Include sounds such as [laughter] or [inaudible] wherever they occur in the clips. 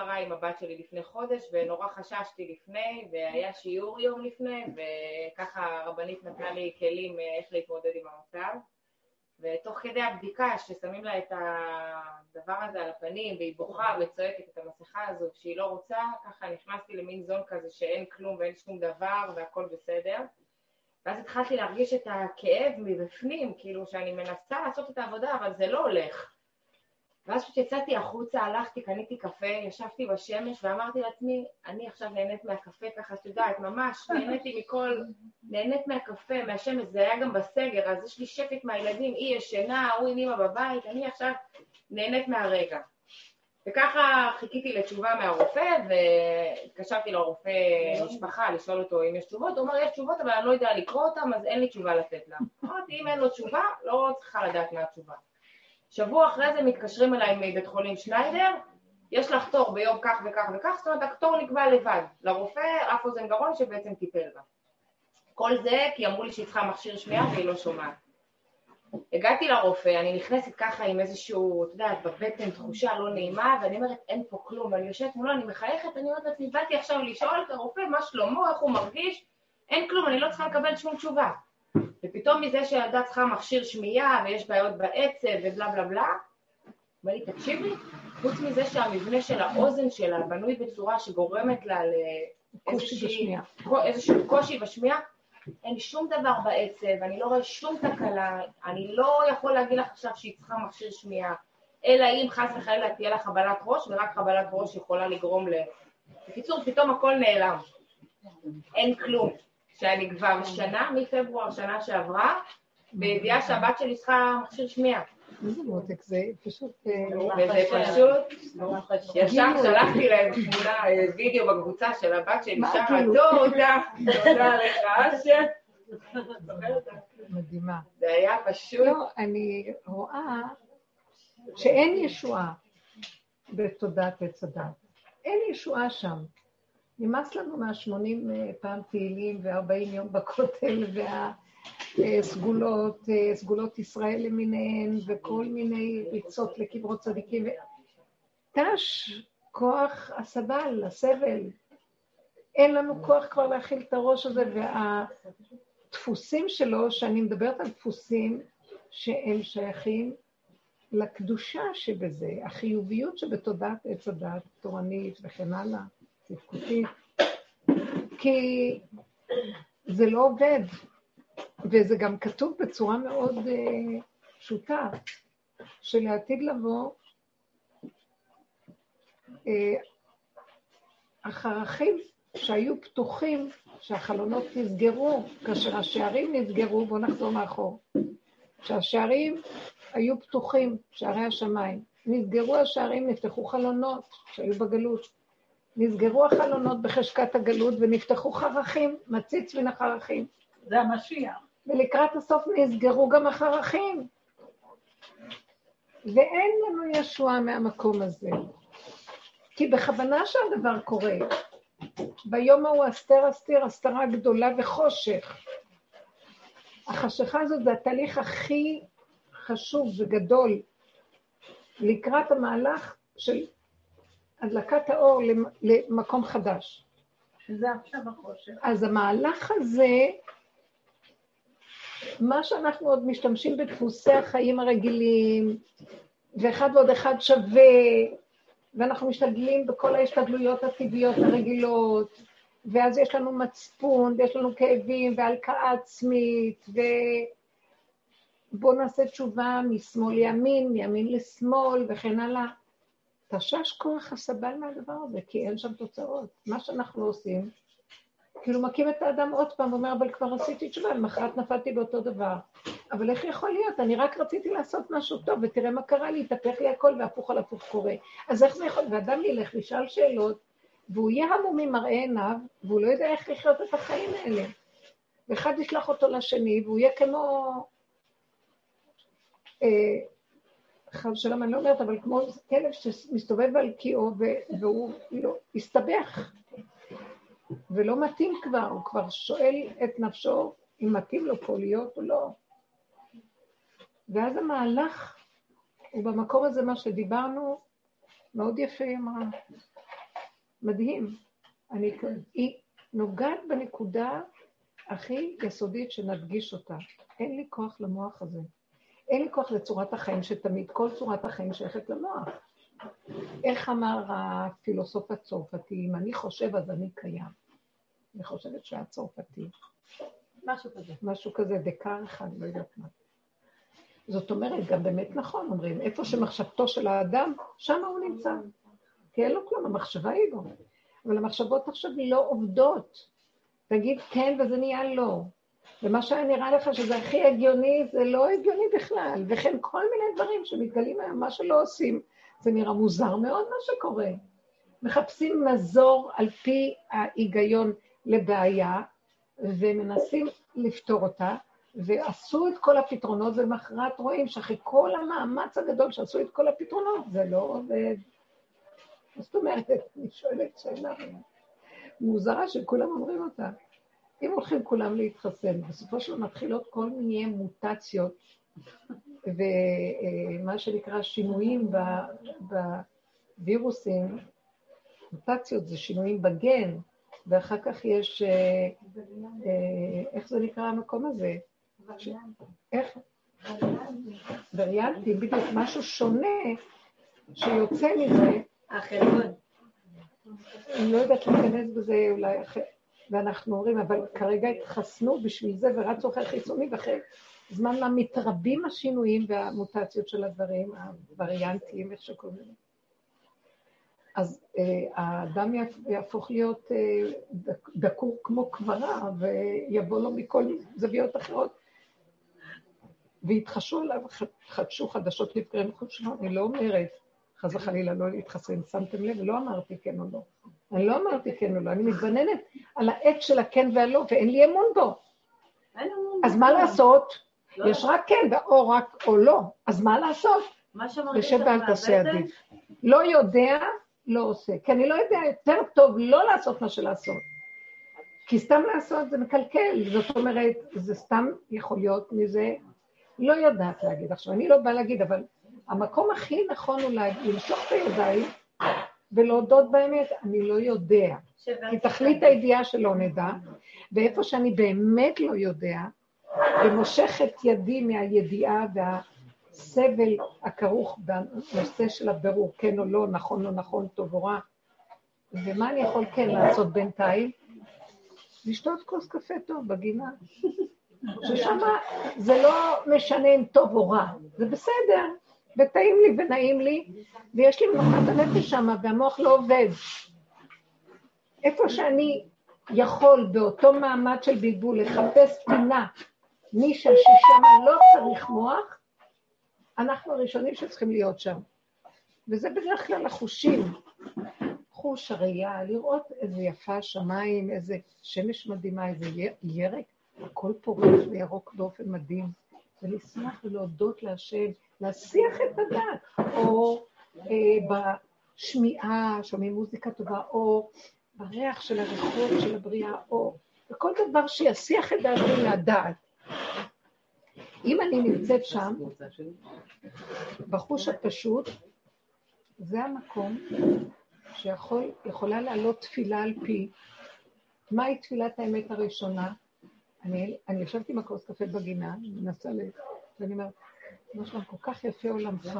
MRI עם הבת שלי לפני חודש, ונורא חששתי לפני, והיה שיעור יום לפני, וככה הרבנית נתנה לי כלים אה, איך להתמודד עם המצב. ותוך כדי הבדיקה, ששמים לה את הדבר הזה על הפנים, והיא בוכה וצועקת את המסכה הזו שהיא לא רוצה, ככה נכנסתי למין זון כזה שאין כלום ואין שום דבר והכל בסדר. ואז התחלתי להרגיש את הכאב מבפנים, כאילו שאני מנסה לעשות את העבודה, אבל זה לא הולך. ואז כשיצאתי החוצה, הלכתי, קניתי קפה, ישבתי בשמש ואמרתי לעצמי, אני עכשיו נהנית מהקפה ככה, את יודעת, ממש נהניתי מכל, נהנית מהקפה, מהשמש, זה היה גם בסגר, אז יש לי שקט מהילדים, היא ישנה, הוא עם אמא בבית, אני עכשיו נהנית מהרגע. וככה חיכיתי לתשובה מהרופא, והתקשרתי לרופא משפחה לשאול אותו אם יש תשובות, הוא אמר, יש תשובות, אבל אני לא יודע לקרוא אותן, אז אין לי תשובה לתת לה. אמרתי, אם אין לו תשובה, לא צריכה לדעת מה התשובה. שבוע אחרי זה מתקשרים אליי מבית חולים שניידר, יש לך תור ביום כך וכך וכך, זאת אומרת, התור נקבע לבד, לרופא אף אוזן גרון שבעצם טיפל בה. כל זה כי אמרו לי שהיא צריכה מכשיר שמיעה והיא לא שומעת. הגעתי לרופא, אני נכנסת ככה עם איזשהו, את יודעת, בבטן תחושה לא נעימה, ואני אומרת, אין פה כלום, ואני יושבת מולו, אני מחייכת, אני אומרת לעצמי, באתי עכשיו לשאול את הרופא מה שלמה, איך הוא מרגיש, אין כלום, אני לא צריכה לקבל שום תשובה. ופתאום מזה שהילדה צריכה מכשיר שמיעה ויש בעיות בעצב ובלה בלה בלה, אומר לי, תקשיבי, חוץ מזה שהמבנה של האוזן שלה בנוי בצורה שגורמת לה לאיזשהו קושי בשמיעה, אין שום דבר בעצב, אני לא רואה שום תקלה, אני לא יכול להגיד לך עכשיו שהיא צריכה מכשיר שמיעה, אלא אם חס וחלילה תהיה לה חבלת ראש, ורק חבלת ראש יכולה לגרום ל... בקיצור, פתאום הכל נעלם. אין כלום. שאני כבר שנה, מפברואר שנה שעברה, בידיעה שהבת שלי צריכה מכשיר שמיעה. איזה מותק זה, פשוט... אה, וזה פשוט, ישר שלחתי להם תמונה, אה, וידאו בקבוצה של הבת שלי, שרה, תודה, תודה לך, אשר. מדהימה. זה היה פשוט... לא, אני רואה שאין ישועה בתודעת עץ הדת. אין ישועה שם. נמאס לנו מהשמונים אה, פעם תהילים וארבעים יום בכותל והסגולות, אה, סגולות ישראל למיניהן וכל מיני ריצות לקברות צדיקים. תש כוח הסבל, הסבל. אין לנו כוח כבר להכיל את הראש הזה, והדפוסים שלו, שאני מדברת על דפוסים שהם שייכים לקדושה שבזה, החיוביות שבתודעת עץ הדת, תורנית וכן הלאה. תפקודית, כי זה לא עובד, וזה גם כתוב בצורה מאוד uh, פשוטה, שלעתיד לבוא, uh, החרכים שהיו פתוחים, שהחלונות נסגרו, כאשר השערים נסגרו, בואו נחזור מאחור, שהשערים היו פתוחים, שערי השמיים, נסגרו השערים, נפתחו חלונות שהיו בגלות. נסגרו החלונות בחשקת הגלות ונפתחו חרכים, מציץ מן החרכים. זה המשיח. ולקראת הסוף נסגרו גם החרכים. ואין לנו ישועה מהמקום הזה. כי בכוונה שהדבר קורה. ביום ההוא אסתר אסתיר, הסתרה גדולה וחושך. החשיכה הזאת זה התהליך הכי חשוב וגדול לקראת המהלך של הדלקת האור למקום חדש. שזה עכשיו החושך. אז המהלך הזה, מה שאנחנו עוד משתמשים בדפוסי החיים הרגילים, ואחד ועוד אחד שווה, ואנחנו משתדלים בכל ההשתדלויות הטבעיות הרגילות, ואז יש לנו מצפון, ויש לנו כאבים, והלקאה עצמית, ובואו נעשה תשובה משמאל לימין, מימין לשמאל, וכן הלאה. תשש כוח הסבל מהדבר הזה, כי אין שם תוצאות. מה שאנחנו עושים, כאילו מכים את האדם עוד פעם, ואומר, אבל כבר עשיתי תשובה, למחרת נפלתי באותו דבר. אבל איך יכול להיות? אני רק רציתי לעשות משהו טוב, ותראה מה קרה לי, התהפך לי הכל והפוך על הפוך קורה. אז איך זה יכול? ואדם ילך וישאל שאלות, והוא יהיה המום ממראה עיניו, והוא לא יודע איך לחיות את החיים האלה. ואחד ישלח אותו לשני, והוא יהיה כמו... אה, חס ושלום, אני לא אומרת, אבל כמו כלב שמסתובב על קיאו והוא לא, הסתבך ולא מתאים כבר, הוא כבר שואל את נפשו אם מתאים לו פה להיות או לא. ואז המהלך הוא במקום הזה, מה שדיברנו, מאוד יפה היא אמרה. מדהים. אני, היא נוגעת בנקודה הכי יסודית שנדגיש אותה. אין לי כוח למוח הזה. אין לי כוח לצורת החיים שתמיד, כל צורת החיים שייכת למוח. איך אמר הפילוסוף הצרפתי, אם אני חושב אז אני קיים. אני חושבת שהיה צרפתי. משהו כזה. משהו כזה, דקר אחד, לא יודעת מה. זאת אומרת, גם באמת נכון, אומרים, איפה שמחשבתו של האדם, שם הוא נמצא. כי אין לו כלום, המחשבה היא בו. אבל המחשבות עכשיו לא עובדות. תגיד כן וזה נהיה לא. ומה שהיה נראה לך שזה הכי הגיוני, זה לא הגיוני בכלל. וכן כל מיני דברים שמתגלים היום, מה שלא עושים, זה נראה מוזר מאוד מה שקורה. מחפשים מזור על פי ההיגיון לבעיה, ומנסים לפתור אותה, ועשו את כל הפתרונות, ולמחרת רואים שאחרי כל המאמץ הגדול שעשו את כל הפתרונות, זה לא עובד. זאת אומרת, אני שואלת שאלה מוזרה שכולם אומרים אותה. אם הולכים כולם להתחסן, בסופו של דבר מתחילות כל מיני מוטציות ומה שנקרא שינויים בווירוסים, מוטציות זה שינויים בגן, ואחר כך יש, אה, אה, איך זה נקרא המקום הזה? איך? וריאנטים, בדיוק, משהו שונה שיוצא מזה. החלבון. אני לא יודעת להיכנס בזה אולי אחרי, ואנחנו אומרים, אבל כרגע התחסנו בשביל זה ורצו אחרי חיצוני ואחרי זמן מה מתרבים השינויים והמוטציות של הדברים, הווריאנטים, איך שקוראים לזה. אז אה, האדם יהפוך להיות אה, דקור כמו קברה, ויבוא לו מכל זוויות אחרות. ויתחשו עליו, חדשו חדשות לבקרים חודשו, אני לא אומרת, חס וחלילה לא להתחסן, שמתם לב? לא אמרתי כן או לא. אני לא אמרתי כן או לא, אני מתבננת על העט של הכן והלא, ואין לי אמון בו. אז מה לעשות? לא יש רק כן, או רק או לא. אז מה לעשות? מה שאמרתי ואל תעשה עדיף. לא יודע, לא עושה. כי אני לא יודע, יותר טוב לא לעשות מה שלעשות. כי סתם לעשות זה מקלקל, זאת אומרת, זה סתם יכול להיות מזה, לא יודעת להגיד. עכשיו, אני לא באה להגיד, אבל המקום הכי נכון הוא למשוך את הידיים ולהודות באמת, אני לא יודע. כי תכלית הידיעה שלא נדע, ואיפה שאני באמת לא יודע, ומושך את ידי מהידיעה והסבל הכרוך בנושא של הבירור, כן או לא, נכון או נכון, טוב או רע, ומה אני יכול כן לעשות בינתיים? לשתות כוס קפה טוב בגינה. ששם זה לא משנה אם טוב או רע, זה בסדר, וטעים לי ונעים לי, ויש לי מנוחת הנפש שם, והמוח לא עובד. איפה שאני יכול באותו מעמד של בלבול לחפש פינה, נישה ששם לא צריך מוח, אנחנו הראשונים שצריכים להיות שם. וזה בדרך כלל החושים, חוש הראייה, לראות איזה יפה השמיים, איזה שמש מדהימה, איזה ירק, הכל פורש וירוק באופן מדהים, ולשמח ולהודות להשם, להסיח את הדעת, או אה, בשמיעה, שומעים מוזיקה טובה, או בריח של הריחות של הבריאה, או בכל דבר שיסיח את דעתי מהדעת. אם אני נמצאת שם, בחוש הפשוט, זה המקום שיכולה לעלות תפילה על פי. מהי תפילת האמת הראשונה? אני, אני יושבת עם הכוס קפה בגינה, מנסה ל... ואני אומרת, כמו שלום, כל כך יפה עולמך,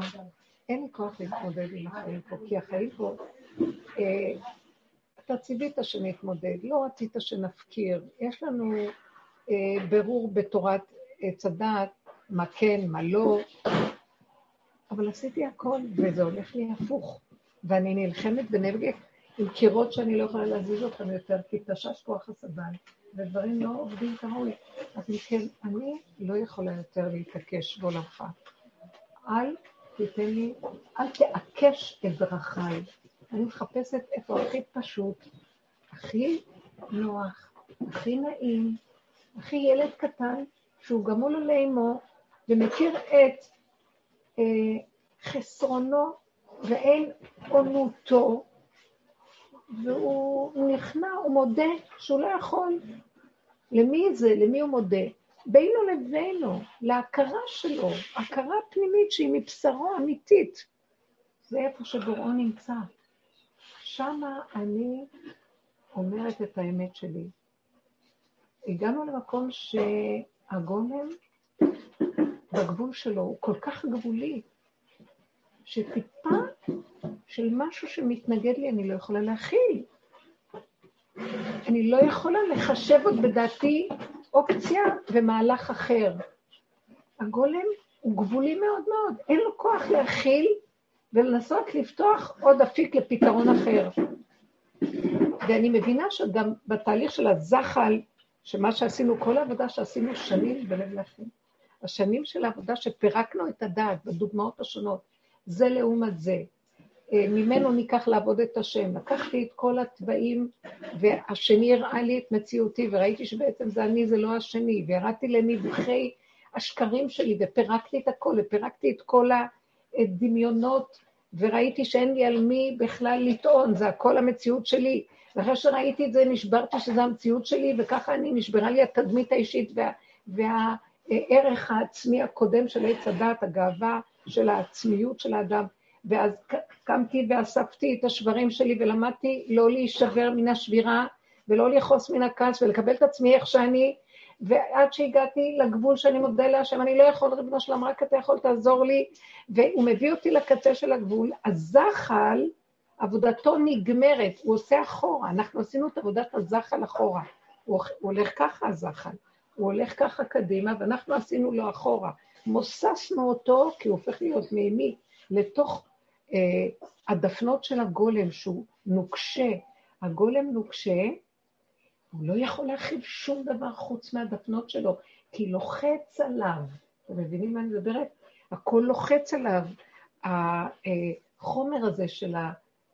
אין לי כוח להתמודד עם החיים פה, כי החיים פה, אה, אתה ציווית שנתמודד, לא רצית שנפקיר. יש לנו אה, ברור בתורת עץ הדעת, מה כן, מה לא, אבל עשיתי הכל, וזה הולך לי הפוך. ואני נלחמת ונאבקת עם קירות שאני לא יכולה להזיז אותם יותר, כי תשש כוח הסבל, ודברים לא עובדים כראוי. אז אם כן, אני לא יכולה יותר להתעקש בעולמך. אל תיתן לי, אל תעקש את דרכיי. אני מחפשת איפה הכי פשוט, הכי נוח, הכי נעים, הכי ילד קטן, שהוא גמול עולה עמו, ומכיר את אה, חסרונו ואין עונותו, והוא נכנע, הוא מודה שהוא לא יכול. למי זה? למי הוא מודה? בינו לבינו, להכרה שלו, הכרה פנימית שהיא מבשרו אמיתית. זה איפה שבוראו נמצא. שמה אני אומרת את האמת שלי. הגענו למקום שהגולם, בגבול שלו, הוא כל כך גבולי, שטיפה של משהו שמתנגד לי אני לא יכולה להכיל. אני לא יכולה לחשב עוד בדעתי אופציה ומהלך אחר. הגולם הוא גבולי מאוד מאוד, אין לו כוח להכיל ולנסות לפתוח עוד אפיק לפתרון אחר. ואני מבינה שגם בתהליך של הזחל, שמה שעשינו, כל העבודה שעשינו שנים בלב לחם, השנים של העבודה שפירקנו את הדעת בדוגמאות השונות, זה לעומת זה. אה, ממנו ניקח לעבוד את השם. לקחתי את כל התוואים, והשני הראה לי את מציאותי, וראיתי שבעצם זה אני, זה לא השני, וירדתי לנבחי השקרים שלי, ופירקתי את הכל, ופירקתי את כל הדמיונות, וראיתי שאין לי על מי בכלל לטעון, זה הכל המציאות שלי. ואחרי שראיתי את זה, נשברתי שזו המציאות שלי, וככה אני, נשברה לי התדמית האישית וה, והערך העצמי הקודם של עץ הדת, הגאווה של העצמיות של האדם. ואז קמתי ואספתי את השברים שלי ולמדתי לא להישבר מן השבירה ולא לכעוס מן הכעס ולקבל את עצמי איך שאני, ועד שהגעתי לגבול שאני מודה להשם, אני לא יכול, ריבונו שלם, רק אתה יכול, תעזור לי, והוא מביא אותי לקצה של הגבול. הזחל, עבודתו נגמרת, הוא עושה אחורה, אנחנו עשינו את עבודת הזחל אחורה. הוא, הולך ככה, הזחל. הוא הולך ככה קדימה, ואנחנו עשינו לו אחורה. מוססנו אותו, כי הוא הופך להיות מימי, לתוך אה, הדפנות של הגולם, שהוא נוקשה. הגולם נוקשה, הוא לא יכול להכיל שום דבר חוץ מהדפנות שלו, כי לוחץ עליו. אתם מבינים מה אני מדברת? הכל לוחץ עליו. החומר הזה של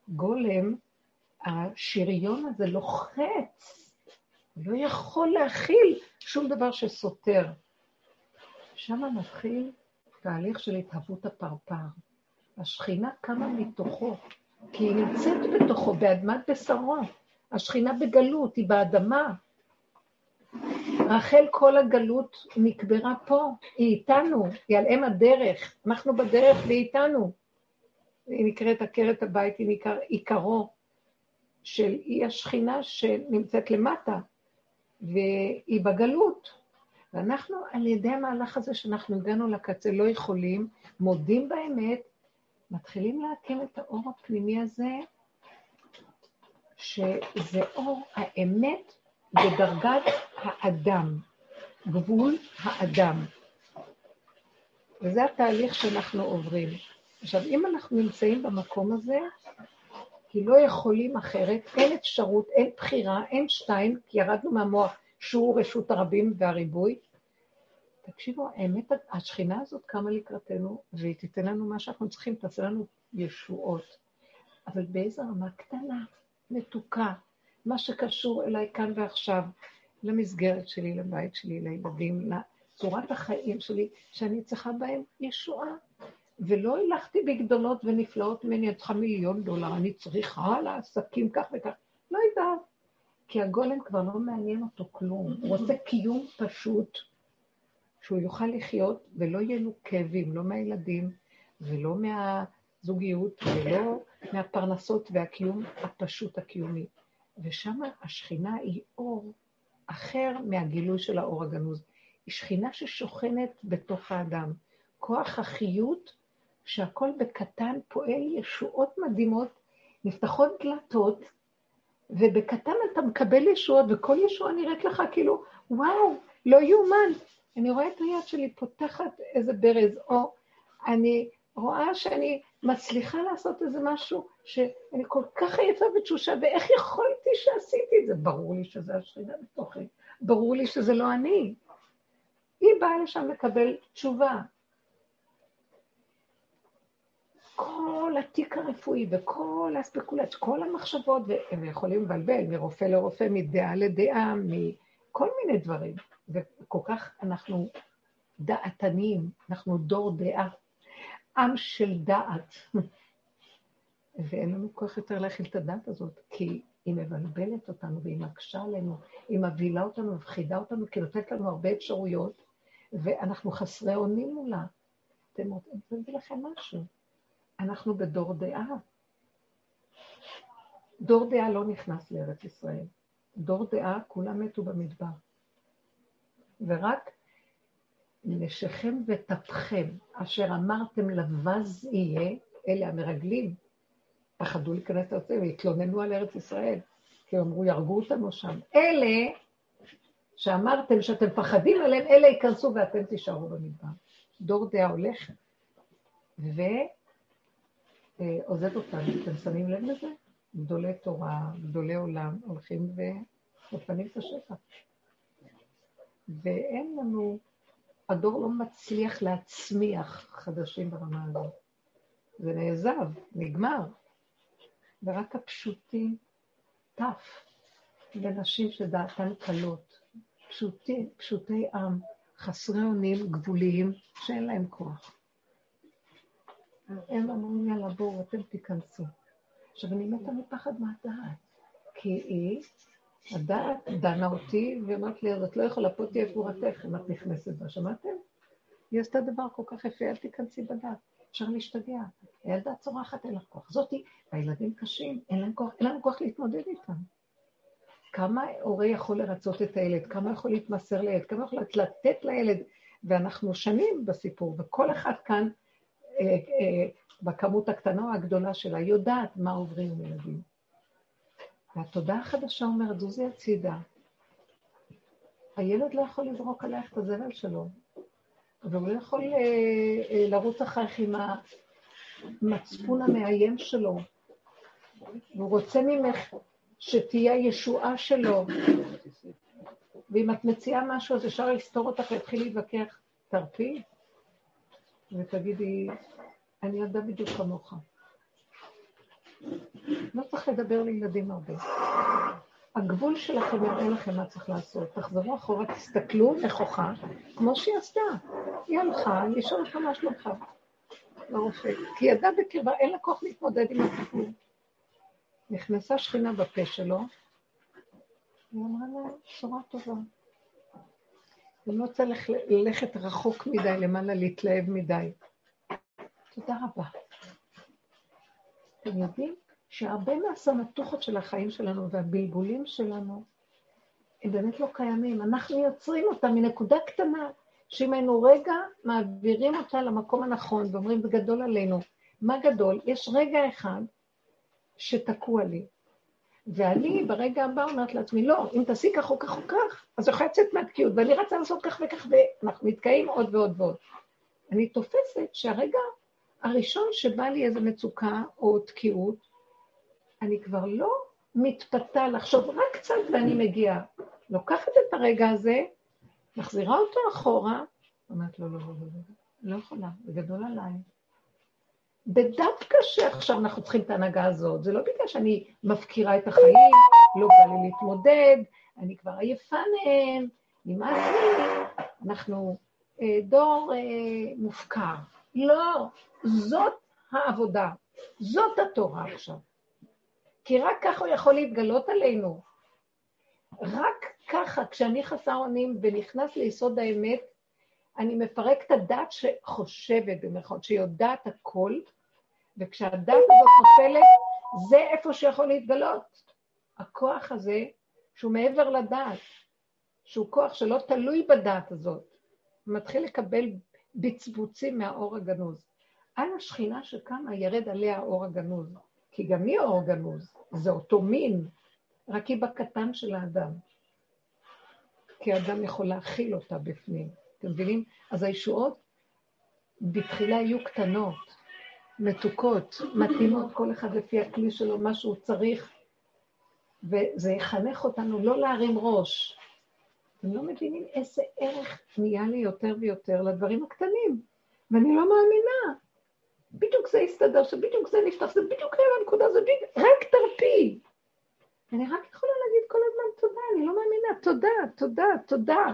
הגולם, השריון הזה לוחץ, לא יכול להכיל שום דבר שסותר. שם מתחיל תהליך של התהוות הפרפר. השכינה קמה מתוכו, כי היא נמצאת בתוכו, באדמת בשרו. השכינה בגלות, היא באדמה. רחל כל הגלות נקברה פה, היא איתנו, היא על אם הדרך, אנחנו בדרך והיא איתנו. היא נקראת עקרת הבית, היא נקרא עיקרו של אי השכינה שנמצאת למטה, והיא בגלות. ואנחנו על ידי המהלך הזה שאנחנו הגענו לקצה לא יכולים, מודים באמת, מתחילים להקים את האור הפנימי הזה, שזה אור האמת בדרגת האדם, גבול האדם. וזה התהליך שאנחנו עוברים. עכשיו, אם אנחנו נמצאים במקום הזה, כי לא יכולים אחרת, אין אפשרות, אין בחירה, אין שתיים, כי ירדנו מהמוח שהוא רשות הרבים והריבוי, תקשיבו, האמת, השכינה הזאת קמה לקראתנו, והיא תיתן לנו מה שאנחנו צריכים, תעשה לנו ישועות. אבל באיזו רמה קטנה, מתוקה, מה שקשור אליי כאן ועכשיו, למסגרת שלי, לבית שלי, לילדים, לצורת החיים שלי, שאני צריכה בהם ישועה. ולא הלכתי בגדולות ונפלאות ממני, את צריכה מיליון דולר, אני צריכה לעסקים כך וכך. לא יודעת. כי הגולם כבר לא מעניין אותו כלום, הוא רוצה קיום פשוט. שהוא יוכל לחיות ולא יהיו לו כאבים, לא מהילדים ולא מהזוגיות ולא מהפרנסות והקיום הפשוט הקיומי. ושם השכינה היא אור אחר מהגילוי של האור הגנוז. היא שכינה ששוכנת בתוך האדם. כוח החיות, שהכל בקטן פועל ישועות מדהימות, נפתחות דלתות, ובקטן אתה מקבל ישועות, וכל ישועה נראית לך כאילו, וואו, לא יאומן, אני רואה את היד שלי פותחת איזה ברז, או אני רואה שאני מצליחה לעשות איזה משהו שאני כל כך עייפה ותשושה, ואיך יכולתי שעשיתי את זה? ברור לי שזה השכינה בתוכי, ברור לי שזה לא אני. היא באה לשם לקבל תשובה. כל התיק הרפואי וכל הספקולציות, כל המחשבות, והם יכולים לבלבל מרופא לרופא, מדעה לדעה, מכל מיני דברים. וכל כך אנחנו דעתניים, אנחנו דור דעה, עם של דעת. [laughs] ואין לנו כוח יותר להכיל את הדעת הזאת, כי היא מבלבלת אותנו והיא מקשה עלינו, היא מבהילה אותנו, מפחידה אותנו, כי נותנת לנו הרבה אפשרויות, ואנחנו חסרי אונים מולה. אתם רוצים להגיד לכם משהו? אנחנו בדור דעה. דור דעה לא נכנס לארץ ישראל. דור דעה, כולם מתו במדבר. ורק נשיכם וטפכם, אשר אמרתם לבז יהיה, אלה המרגלים, פחדו להיכנס לארץ והתלוננו על ארץ ישראל, כי אמרו, יהרגו אותנו שם. אלה שאמרתם שאתם פחדים עליהם, אלה ייכנסו ואתם תישארו במדבר. דור דעה הולך ועוזב אותנו. אתם שמים לב לזה? גדולי תורה, גדולי עולם, הולכים ומפנים את השטח. ואין לנו, הדור לא מצליח להצמיח חדשים ברמה הזאת. זה נעזב, נגמר. ורק הפשוטים טף, ונשים שדעתן קלות, פשוטים, פשוטי עם, חסרי אונים, גבוליים, שאין להם כוח. הם אמרו, יאללה, בואו, אתם תיכנסו. עכשיו, אני מתה מפחד מהדעת, כי היא, הדעת דנה אותי, ואמרת לי, אז את לא יכולה, פה תהיה גבורתך אם את נכנסת בה. שמעתם? היא עשתה דבר כל כך יפה, אל תיכנסי בדעת. אפשר להשתגע. הילדה צורחת, אין לך כוח. זאתי, והילדים קשים, אין להם כוח, אין להם כוח להתמודד איתם. כמה הורה יכול לרצות את הילד, כמה יכול להתמסר לילד, כמה יכול לתת לילד, ואנחנו שנים בסיפור, וכל אחד כאן, אה, אה, בכמות הקטנה או הגדולה שלה, יודעת מה עוברים ילדים. והתודעה החדשה אומרת, זוזי הצידה. הילד לא יכול לזרוק עלייך את הזבל שלו, והוא לא יכול אה, אה, לרוץ אחריך עם המצפון המאיים שלו, והוא רוצה ממך שתהיה הישועה שלו. ואם את מציעה משהו, אז אפשר לסתור אותך ולהתחיל להתווכח. תרפי ותגידי, אני ילדה בדיוק כמוך. לא צריך לדבר לילדים הרבה. הגבול שלכם יראה לכם מה צריך לעשות. תחזרו אחורה, תסתכלו נכוחה, כמו שהיא עשתה. היא הלכה, לשאול אותך מה שלומך. לרופא. כי ידע בקרבה, אין לה כוח להתמודד עם הסיפור. נכנסה שכינה בפה שלו, היא אמרה לה, בשורה טובה. היא לא צריך ללכת רחוק מדי, למעלה להתלהב מדי. תודה רבה. אתם יודעים שהרבה מהסמטוחות של החיים שלנו והבלבולים שלנו, הם באמת לא קיימים. אנחנו יוצרים אותם מנקודה קטנה, שאם היינו רגע מעבירים אותה למקום הנכון ואומרים, זה גדול עלינו. מה גדול? יש רגע אחד שתקוע לי. ואני ברגע הבא אומרת לעצמי, לא, אם תעשי כך או כך או כך, אז יכולה לצאת מהתקיעות, ואני רצה לעשות כך וכך, ואנחנו נתקעים עוד ועוד ועוד. אני תופסת שהרגע הראשון שבא לי איזו מצוקה או תקיעות, אני כבר לא מתפתה לחשוב רק קצת ואני מגיעה. לוקחת את הרגע הזה, מחזירה אותו אחורה, אומרת, לא, לא, לא, לא, לא, לא יכולה, זה גדול עליי. ודווקא שעכשיו אנחנו צריכים את ההנהגה הזאת, זה לא בגלל שאני מפקירה את החיים, לא בא לי להתמודד, אני כבר עייפה מהם, נמאס לי, אנחנו אה, דור אה, מופקר. לא, זאת העבודה, זאת התורה עכשיו. כי רק ככה הוא יכול להתגלות עלינו. רק ככה, כשאני חסר אונים ונכנס ליסוד האמת, אני מפרק את הדת שחושבת, במירכאות, שיודעת הכל, וכשהדת הזאת נופלת, זה איפה שיכול להתגלות. הכוח הזה, שהוא מעבר לדעת, שהוא כוח שלא תלוי בדעת הזאת, מתחיל לקבל בצבוצים מהאור הגנוז. על השכינה שקמה ירד עליה האור הגנוז, כי גם היא האור גנוז, זה אותו מין, רק היא בקטן של האדם. כי האדם יכול להכיל אותה בפנים. אתם מבינים? אז הישועות בתחילה יהיו קטנות, מתוקות, מתאימות, כל אחד לפי הכלי שלו, מה שהוא צריך, וזה יחנך אותנו לא להרים ראש. אתם לא מבינים איזה ערך נהיה לי יותר ויותר לדברים הקטנים, ואני לא מאמינה. בדיוק זה יסתדר, שבדיוק זה נפתח, זה בדיוק היה בנקודה, זה בדיוק, רק תרפי. אני רק יכולה להגיד כל הזמן תודה, אני לא מאמינה, תודה, תודה, תודה.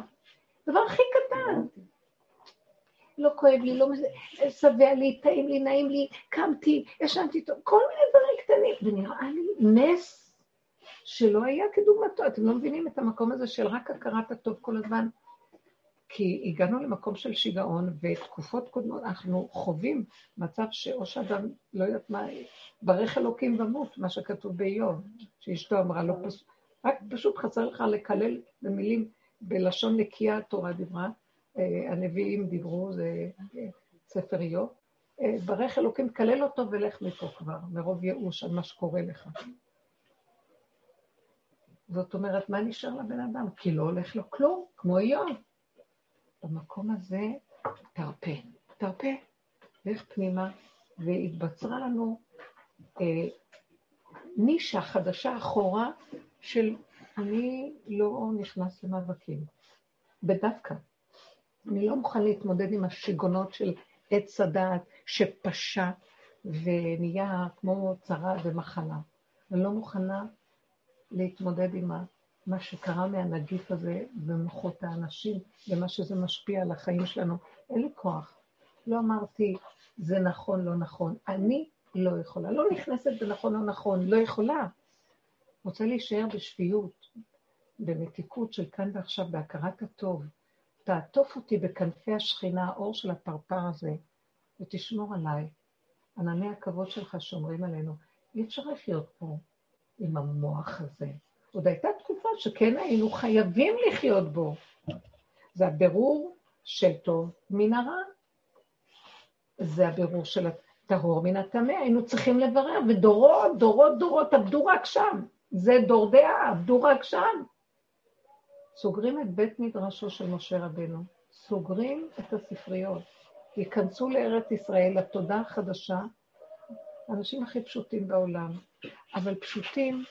דבר הכי קטן. לא כואב לי, לא שבע לי, טעים לי, נעים לי, קמתי, ישנתי טוב, כל מיני דברים קטנים. ונראה לי נס שלא היה כדוגמתו. אתם לא מבינים את המקום הזה של רק הכרת הטוב כל הזמן? כי הגענו למקום של שיגעון, ותקופות קודמות אנחנו חווים מצב שאו שאדם, לא יודעת מה, ברך אלוקים ומות, מה שכתוב באיוב, שאשתו אמרה לו, פשוט, רק פשוט חסר לך לקלל במילים, בלשון נקייה התורה דיברה, אה, הנביאים דיברו, זה אה, ספר איוב, אה, ברך אלוקים, כלל אותו ולך מפה כבר, מרוב ייאוש על מה שקורה לך. זאת אומרת, מה נשאר לבן אדם? כי לא הולך לו כלום, כמו איוב. במקום הזה, תרפה, תרפה, לך פנימה, והתבצרה לנו אה, נישה חדשה אחורה של אני לא נכנס למאבקים, בדווקא. אני לא מוכן להתמודד עם השיגונות של עץ הדעת שפשע ונהיה כמו צרה ומחלה. אני לא מוכנה להתמודד עם מה שקרה מהנגיף הזה במוחות האנשים ומה שזה משפיע על החיים שלנו. אין לי כוח. לא אמרתי, זה נכון, לא נכון. אני לא יכולה. לא נכנסת בנכון, לא נכון. לא יכולה. רוצה להישאר בשפיות, במתיקות של כאן ועכשיו, בהכרת הטוב. תעטוף אותי בכנפי השכינה, האור של הפרפר הזה, ותשמור עליי. ענני הכבוד שלך שומרים עלינו. אי אפשר לחיות פה עם המוח הזה. עוד הייתה תקופה שכן היינו חייבים לחיות בו. זה הבירור של טוב מן הרע. זה הבירור של הטהור מן הטמא. היינו צריכים לברר, ודורות, דורות, דורות עבדו רק שם. זה דור דעה, עבדו רק שם. סוגרים את בית מדרשו של משה רבנו, סוגרים את הספריות, ייכנסו לארץ ישראל, לתודה החדשה, האנשים הכי פשוטים בעולם, אבל פשוטים,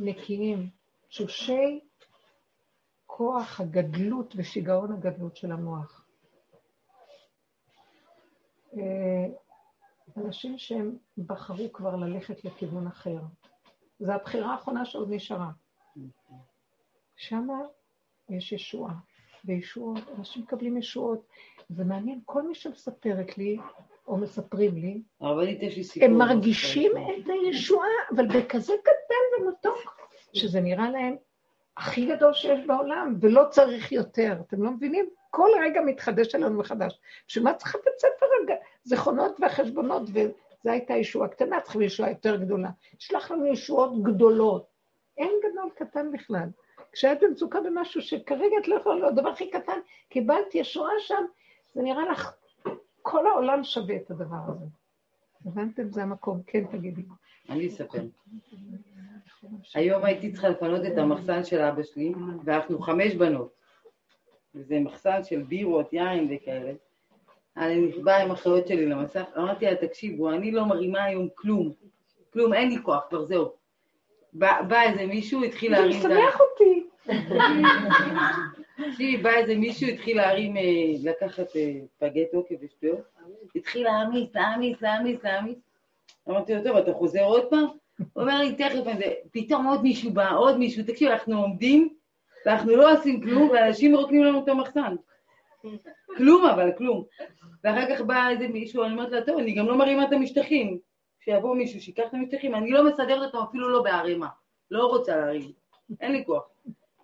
נקיים, תשושי כוח הגדלות ושיגעון הגדלות של המוח. אה, אנשים שהם בחרו כבר ללכת לכיוון אחר. זו הבחירה האחרונה שעוד נשארה. שמה יש ישועה, וישועות, אנשים מקבלים ישועות. זה מעניין, כל מי שמספרת לי, או מספרים לי, הם מרגישים את הישועה, אבל בכזה קטן ומתוק, שזה נראה להם הכי גדול שיש בעולם, ולא צריך יותר. אתם לא מבינים? כל רגע מתחדש עלינו מחדש. בשביל מה צריך בית ספר הזיכרונות והחשבונות, וזו הייתה ישועה קטנה, צריכים ישועה יותר גדולה. ישלח לנו ישועות גדולות. אין גדול קטן בכלל. כשאת במצוקה במשהו שכרגע את לא יכולה להיות, הדבר הכי קטן, קיבלת ישועה שם, זה נראה לך, כל העולם שווה את הדבר הזה. הבנתם? זה המקום. כן, תגידי. אני אספר. היום הייתי צריכה לפנות את המחסן של אבא שלי, ואנחנו חמש בנות. וזה מחסן של בירות, יין וכאלה. אני נקבע עם אחיות שלי למסך, אמרתי לה, תקשיבו, אני לא מרימה היום כלום. כלום, אין לי כוח, כבר זהו. בא, בא איזה מישהו, התחיל להרים... זה משמח אותי. [laughs] תקשיבי, בא איזה מישהו, התחיל להרים, אה, לקחת פגי תוקף ושטויות, התחיל להעמיס, להעמיס, להעמיס, להעמיס. אמרתי לו, טוב, אתה חוזר עוד פעם? הוא אומר לי, תכף, פתאום עוד מישהו בא, עוד מישהו, תקשיב, אנחנו עומדים, ואנחנו לא עושים כלום, ואנשים מרוקנים לנו את המחסן. כלום אבל, כלום. ואחר כך בא איזה מישהו, אני אומרת לה, טוב, אני גם לא מרימה את המשטחים. שיבוא מישהו, שיקח את המשטחים, אני לא מסדרת אותם אפילו לא בערימה. לא רוצה להרים, אין לי כוח.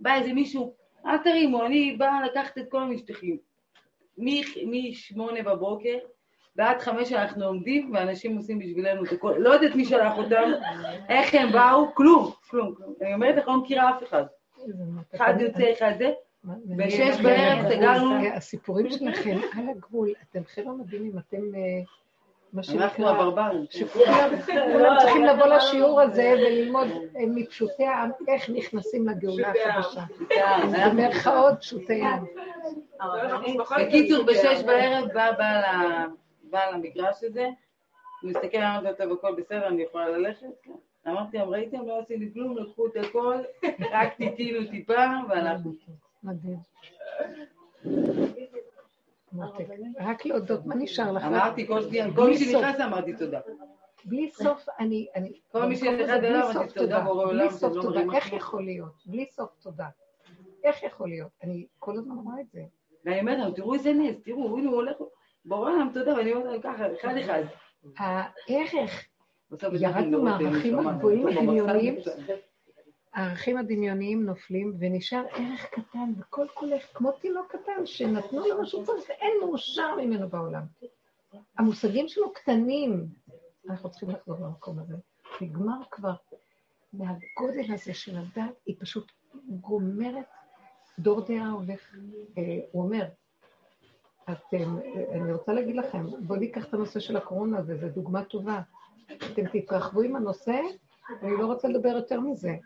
בא איזה מישהו, אל תרימו, אני באה לקחת את כל המשטחים. משמונה בבוקר ועד חמש אנחנו עומדים, ואנשים עושים בשבילנו את הכל. לא יודעת מי שלח אותם, איך הם באו, כלום, כלום. אני אומרת לך, לא מכירה אף אחד. אחד יוצא, אחד זה. בשש בערב סגרנו... הסיפורים שלכם על הגבול, אתם חבר'ה מדהימים, אתם... אה, מה. אנחנו הברברים. שכולם [laughs] צריכים לבוא לשיעור הזה וללמוד אה, מפשוטי העם איך נכנסים לגאולה החדשה. במרכאות פשוטי העם. בקיצור, בשש בערב בא למגרש הזה, הוא מסתכל, אמרתי לו, טוב, הכל בסדר, אני יכולה ללכת? אמרתי להם, ראיתם, לא עשיתי כלום, לקחו את הכל, [laughs] רק תטילו טיפה, והלכנו. מדהים. רק להודות, מה נשאר לך? אמרתי, כל מי שנכנס אמרתי תודה. בלי סוף, אני... כל מי שנכנס אליו אמרתי תודה, בורא עולם, בלי סוף תודה, איך יכול להיות? בלי סוף תודה. איך יכול להיות? אני כל הזמן רואה את זה. ואני אומרת להם, תראו איזה נס, תראו, הנה הוא הולך, בורא עולם, תודה, ואני אומרת להם ככה, אחד אחד. הערך, ירדנו מהערכים הגבוהים העליונים, הערכים הדמיוניים נופלים, ונשאר ערך קטן, וכל כולך כמו תינוק קטן, שנתנו לו מה שהוא צריך, אין מאושר ממנו בעולם. המושגים שלו קטנים. אנחנו צריכים לחזור למקום הזה. נגמר כבר מהגודל הזה של הדת, היא פשוט גומרת. דור דעה הולך, אה, הוא אומר, אתם, אני רוצה להגיד לכם, בואו ניקח את הנושא של הקורונה, וזו דוגמה טובה. אתם תתרחבו עם הנושא, אני לא רוצה לדבר יותר מזה.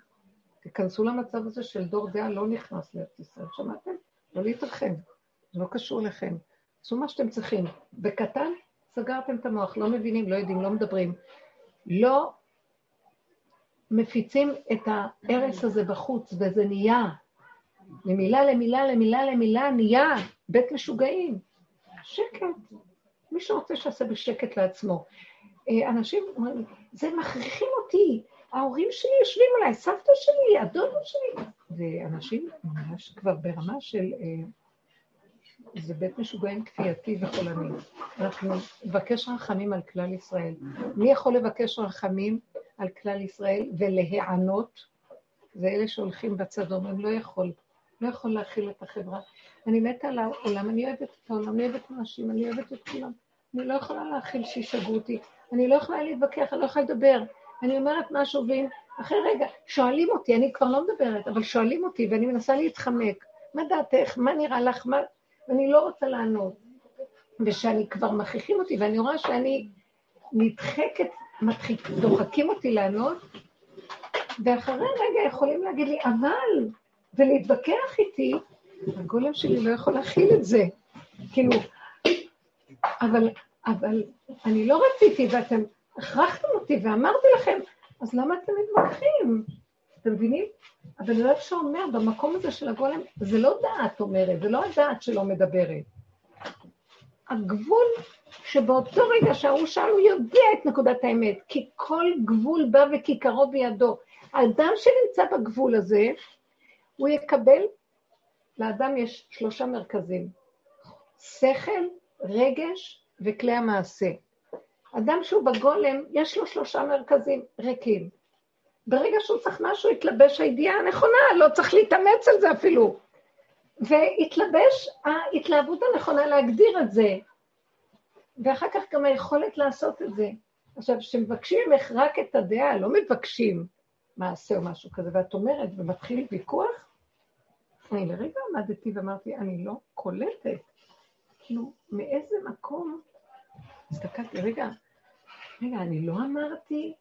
תיכנסו למצב הזה של דור דעה לא נכנס לארץ ישראל, שמעתם? לא להתרחב, זה לא קשור לכם. עשו מה שאתם צריכים. בקטן, סגרתם את המוח, לא מבינים, לא יודעים, לא מדברים. לא מפיצים את ההרס הזה בחוץ, וזה נהיה. ממילה למילה למילה למילה נהיה בית משוגעים. שקט. מי שרוצה שיעשה בשקט לעצמו. אה, אנשים אומרים, זה מכריחים אותי, ההורים שלי יושבים עליי, סבתא שלי, הדודו שלי. ואנשים ממש כבר ברמה של... אה, זה בית משוגעים כפייתי וחולני. אנחנו נבקש רחמים על כלל ישראל. מי יכול לבקש רחמים על כלל ישראל ולהיענות? זה אלה שהולכים בצד ואומרים, לא יכול, לא יכול להכיל את החברה. אני מתה על העולם, אני אוהבת את העולם, אני אוהבת אנשים, אני אוהבת את כולם. אני לא יכולה להכיל שישגעו אותי, אני לא יכולה להתווכח, אני לא יכולה לדבר. אני אומרת משהו, ואם אחרי רגע שואלים אותי, אני כבר לא מדברת, אבל שואלים אותי ואני מנסה להתחמק. מה דעתך? מה נראה לך? מה... ואני לא רוצה לענות. ושאני כבר מכריחים אותי, ואני רואה שאני נדחקת, מדחיק, דוחקים אותי לענות, ואחרי רגע יכולים להגיד לי, אבל, ולהתווכח איתי, הגולם שלי לא יכול להכיל את זה. כאילו, אבל, אבל אני לא רציתי, ואתם הכרחתם אותי ואמרתי לכם, אז למה אתם מתווכחים? אתם מבינים? אבל לא שאומר, במקום הזה של הגולם, זה לא דעת אומרת, זה לא הדעת שלא מדברת. הגבול שבאותו רגע שההוא שאל, הוא יודע את נקודת האמת, כי כל גבול בא וכיכרו בידו. האדם שנמצא בגבול הזה, הוא יקבל, לאדם יש שלושה מרכזים, שכל, רגש וכלי המעשה. אדם שהוא בגולם, יש לו שלושה מרכזים ריקים. ברגע שהוא צריך משהו, יתלבש הידיעה הנכונה, לא צריך להתאמץ על זה אפילו. והתלבש ההתלהבות הנכונה להגדיר את זה, ואחר כך גם היכולת לעשות את זה. עכשיו, כשמבקשים ממך רק את הדעה, לא מבקשים מעשה או משהו כזה, ואת אומרת, ומתחיל ויכוח, אני לרגע עמדתי ואמרתי, אני לא קולטת. כאילו, מאיזה מקום הסתכלתי, רגע, רגע, אני לא אמרתי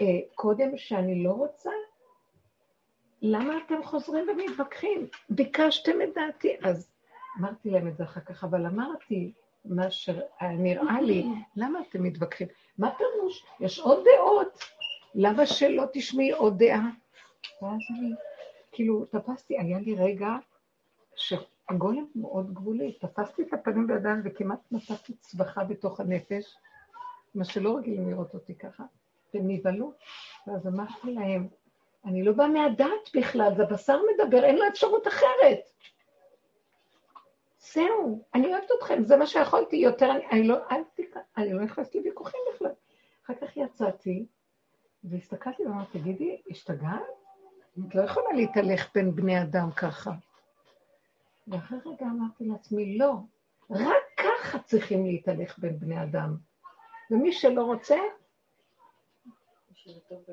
אה, קודם שאני לא רוצה? למה אתם חוזרים ומתווכחים? ביקשתם את דעתי. אז אמרתי להם את זה אחר כך, אבל אמרתי מה שנראה לי, למה אתם מתווכחים? מה פירוש? יש עוד דעות, למה שלא תשמעי עוד דעה? ואז אני, כאילו, תפסתי, היה לי רגע שהגולם מאוד גבולי, תפסתי את הפנים בידיים וכמעט נתתי צווחה בתוך הנפש, מה שלא רגילים לראות אותי ככה. והם נבהלו. ואז אמרתי להם, אני לא באה מהדת בכלל, זה בשר מדבר, אין לו אפשרות אחרת. זהו, אני אוהבת אתכם, זה מה שיכולתי יותר, אני, אני לא, אל תקרא, אני לא נכנסתי לוויכוחים בכלל. אחר כך יצאתי, והסתכלתי ואמרתי, תגידי, השתגעת? את לא יכולה להתהלך בין בני אדם ככה. ואחרי רגע אמרתי לעצמי, לא, רק ככה צריכים להתהלך בין בני אדם. ומי שלא רוצה,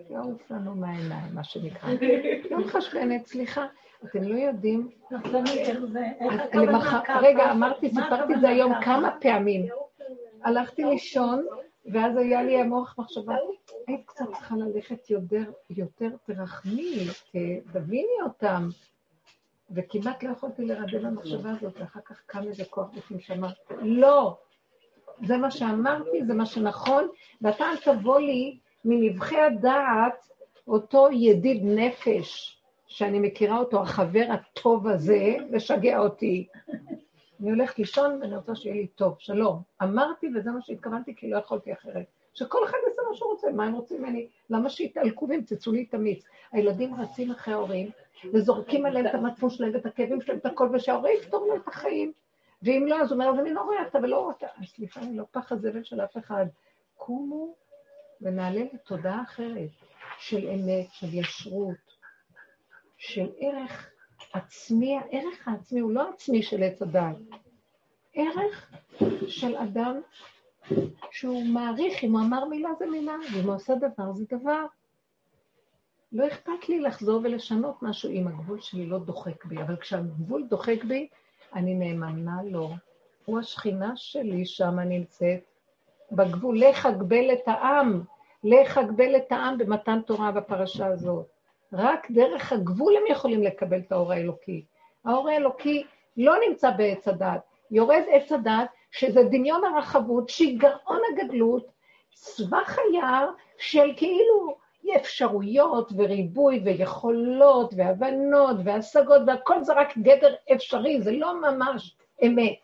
יעוף לנו מהעיניים, מה שנקרא. לא מחשבנת, סליחה, אתם לא יודעים... רגע, אמרתי, סיפרתי את זה היום כמה פעמים. הלכתי לישון, ואז היה לי המוח מחשבה, היית קצת צריכה ללכת יותר, תרחמי, תביני אותם. וכמעט לא יכולתי לרדם במחשבה הזאת, ואחר כך קם איזה כוח בפנים שאמר, לא, זה מה שאמרתי, זה מה שנכון, ואתה אל תבוא לי מנבחי הדעת אותו ידיד נפש, שאני מכירה אותו, החבר הטוב הזה, לשגע אותי. אני הולכת לישון ואני רוצה שיהיה לי טוב, שלום. אמרתי וזה מה שהתכוונתי, כי לא יכולתי אחרת. שכל אחד יעשה מה שהוא רוצה, מה הם רוצים ממני? למה שיתעלקו וימצצו לי את המיץ? הילדים רצים אחרי ההורים וזורקים עליהם את המצפון שלהם ואת הכאבים שלהם, את הכל, ושההורים יפתור לו את החיים. ואם לא, אז הוא אומר, אז אני לא רואה אותה ולא רואה אותה. סליחה, אני לא פח הזבל של אף אחד. קומו ונעלה לתודעה אחרת, של אמת, של ישרות, של ערך עצמי, הערך העצמי הוא לא עצמי של עץ הדעת, ערך של אדם שהוא מעריך, אם הוא אמר מילה זה מילה, ואם הוא עושה דבר זה דבר. לא אכפת לי לחזור ולשנות משהו אם הגבול שלי לא דוחק בי, אבל כשהגבול דוחק בי, אני נאמנה לו. הוא השכינה שלי שם נמצאת, בגבול. לך אגבל את העם, לך אגבל את העם במתן תורה בפרשה הזאת. רק דרך הגבול הם יכולים לקבל את האור האלוקי. האור האלוקי לא נמצא בעץ הדת, יורד עץ הדת, שזה דמיון הרחבות, שיגעון הגדלות, סבך היער של כאילו אפשרויות וריבוי ויכולות והבנות והשגות והכל זה רק גדר אפשרי, זה לא ממש אמת.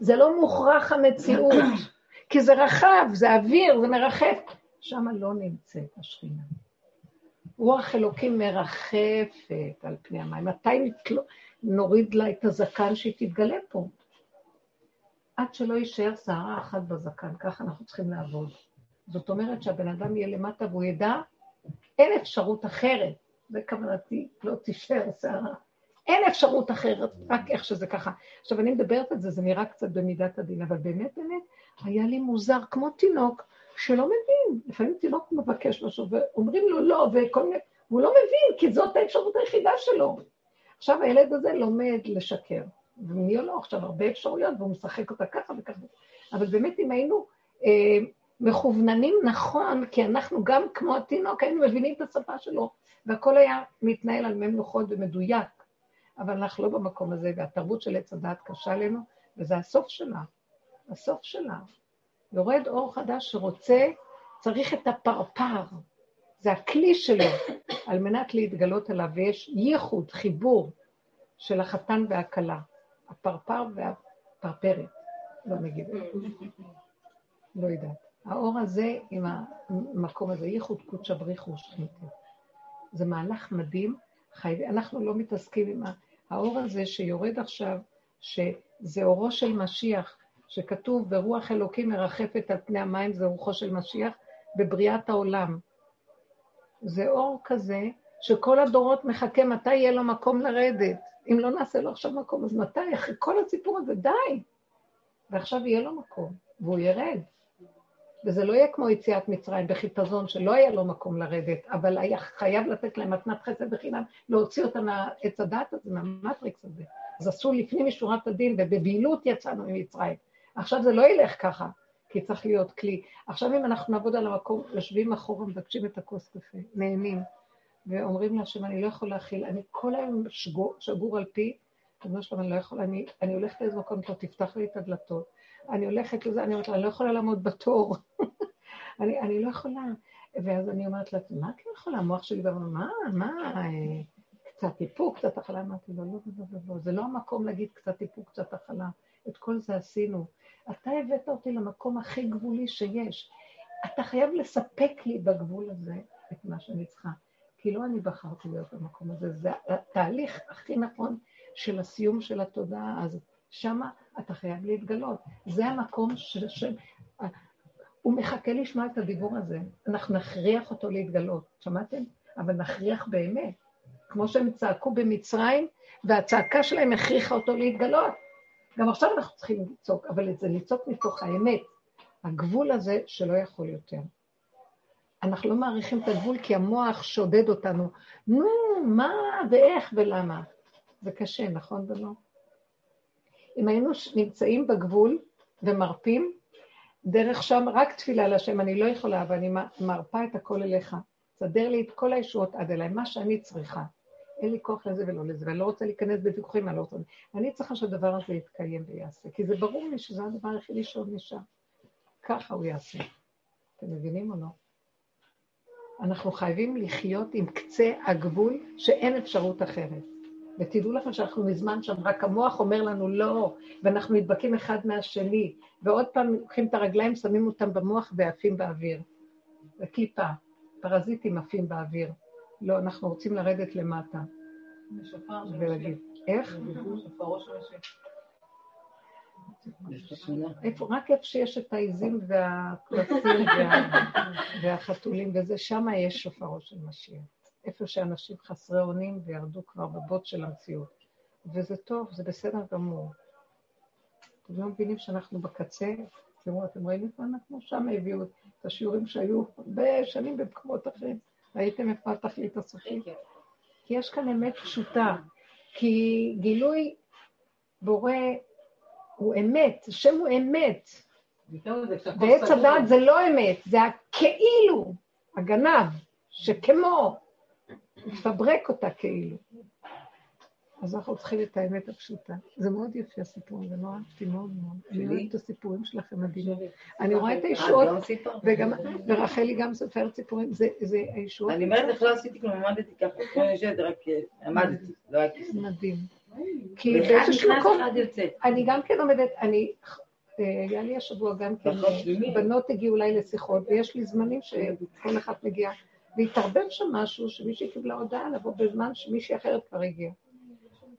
זה לא מוכרח המציאות, [clears throat] כי זה רחב, זה אוויר, זה מרחף. שם לא נמצאת השכינה. רוח אלוקים מרחפת על פני המים. מתי נוריד לה את הזקן שהיא תתגלה פה? עד שלא יישאר שערה אחת בזקן, ככה אנחנו צריכים לעבוד. זאת אומרת שהבן אדם יהיה למטה והוא ידע, אין אפשרות אחרת, זה כוונתי, לא תישאר שערה. אין אפשרות אחרת, רק איך שזה ככה. עכשיו, אני מדברת על זה, זה נראה קצת במידת הדין, אבל באמת, באמת, היה לי מוזר, כמו תינוק שלא מבין. לפעמים תינוק מבקש משהו, ואומרים לו לא, וכל מיני... והוא לא מבין, כי זאת האפשרות היחידה שלו. עכשיו, הילד הזה לומד לשקר. ומי לו עכשיו הרבה אפשרויות, והוא משחק אותה ככה וככה. אבל באמת, אם היינו אה, מכווננים נכון, כי אנחנו גם כמו התינוק, היינו מבינים את השפה שלו, והכל היה מתנהל על מי מנוחות ומדויק. אבל אנחנו לא במקום הזה, והתרבות של עץ הדעת קשה עלינו, וזה הסוף שלה. הסוף שלה. יורד אור חדש שרוצה, צריך את הפרפר. זה הכלי שלו על מנת להתגלות עליו, ויש ייחוד, חיבור של החתן והכלה. הפרפר והפרפרת, לא נגיד, [laughs] לא יודעת. האור הזה עם המקום הזה, ייחוד קודשא בריחו שכינתי. זה מהלך מדהים, חייב, אנחנו לא מתעסקים עם האור הזה שיורד עכשיו, שזה אורו של משיח, שכתוב ברוח אלוקים מרחפת על פני המים, זה רוחו של משיח, בבריאת העולם. זה אור כזה שכל הדורות מחכה מתי יהיה לו מקום לרדת. אם לא נעשה לו עכשיו מקום, אז מתי? אחרי כל הסיפור הזה, די. ועכשיו יהיה לו מקום, והוא ירד. וזה לא יהיה כמו יציאת מצרים בחיפזון, שלא היה לו מקום לרדת, אבל היה חייב לתת להם מתנת חסד בחינם, להוציא אותם מעץ הדת הזה, מהמטריקס הזה. אז עשו לפנים משורת הדין, ובבהילות יצאנו ממצרים. עכשיו זה לא ילך ככה, כי צריך להיות כלי. עכשיו אם אנחנו נעבוד על המקום, יושבים אחורה, מבקשים את הכוס קפה, נהנים, ואומרים להשם, אני לא יכול להכיל, אני כל היום שגור, שגור על פי, אומר שלום, אני לא יכול, אני, אני הולכת לאיזה מקום, טוב, תפתח לי את הדלתות. אני הולכת לזה, אני אומרת לה, אני לא יכולה לעמוד בתור. [laughs] אני, אני לא יכולה. ואז אני אומרת לה, מה את לא יכולה? המוח שלי בא, מה, מה, קצת איפוק, קצת הכלה? אמרתי לו, לא, לא, לא, לא, לא, זה לא המקום להגיד קצת איפוק, קצת הכלה. את כל זה עשינו. אתה הבאת אותי למקום הכי גבולי שיש. אתה חייב לספק לי בגבול הזה את מה שאני צריכה. כי לא אני בחרתי להיות במקום הזה, זה התהליך הכי נכון של הסיום של התודעה, אז שמה אתה חייב להתגלות. זה המקום ש... ש... הוא מחכה לשמוע את הדיבור הזה. אנחנו נכריח אותו להתגלות, שמעתם? אבל נכריח באמת. כמו שהם צעקו במצרים, והצעקה שלהם הכריחה אותו להתגלות. גם עכשיו אנחנו צריכים לצעוק, אבל זה לצעוק מתוך האמת. הגבול הזה שלא יכול יותר. אנחנו לא מעריכים את הגבול כי המוח שודד אותנו. נו, מה ואיך ולמה? זה קשה, נכון ולא? אם היינו נמצאים בגבול ומרפים, דרך שם רק תפילה להשם, אני לא יכולה, אבל אני מרפה את הכל אליך. תסדר לי את כל הישועות עד אליי, מה שאני צריכה. אין לי כוח לזה ולא לזה, ואני לא רוצה להיכנס בוויכוחים, אני לא רוצה... אני צריכה שהדבר הזה יתקיים ויעשה, כי זה ברור לי שזה הדבר היחידי שעוד נשאר. ככה הוא יעשה. אתם מבינים או לא? אנחנו חייבים לחיות עם קצה הגבול שאין אפשרות אחרת. ותדעו לכם שאנחנו מזמן שם, רק המוח אומר לנו לא, ואנחנו נדבקים אחד מהשני, ועוד פעם לוקחים את הרגליים, שמים אותם במוח ועפים באוויר. זה קליפה, פרזיטים עפים באוויר. לא, אנחנו רוצים לרדת למטה. ולהגיד, איך? איפה, רק איפה שיש את העיזים והקלפים [laughs] והחתולים וזה, שם יש שופרו של משיח. איפה שאנשים חסרי אונים וירדו כבר בבוט של המציאות. וזה טוב, זה בסדר גמור. אתם לא מבינים שאנחנו בקצה? תראו, אתם רואים איפה אנחנו? שם הביאו את השיעורים שהיו הרבה שנים במקומות אחרים. ראיתם איפה התכלית הסופית? כי יש כאן אמת פשוטה. כי גילוי בורא הוא אמת, השם הוא אמת. ועץ הדעת זה לא אמת, זה הכאילו, הגנב, שכמו, מפברק אותה כאילו. אז אנחנו צריכים את האמת הפשוטה. זה מאוד יפה הסיפור, זה נורא אהבתי מאוד מאוד. אני אוהבת את הסיפורים שלכם מדהימים. אני רואה את הישועות, וגם, ורחלי גם סופרת סיפורים, זה, הישועות. אני אומרת לך, לא עשיתי כלום, עמדתי ככה, יושבת, רק אה, עמדתי, לא היה כיסא. מדהים. כי באיזשהו מקום. אני גם כן עומדת, אני, אה, היה לי השבוע גם כן, נכון, שלומי. בנות הגיעו אליי לשיחות, ויש לי זמנים שכל אחת מגיעה, והתערבב שם משהו שמישהי קיבלה הודעה לבוא בזמן שמישהי אחרת כבר הגיעה.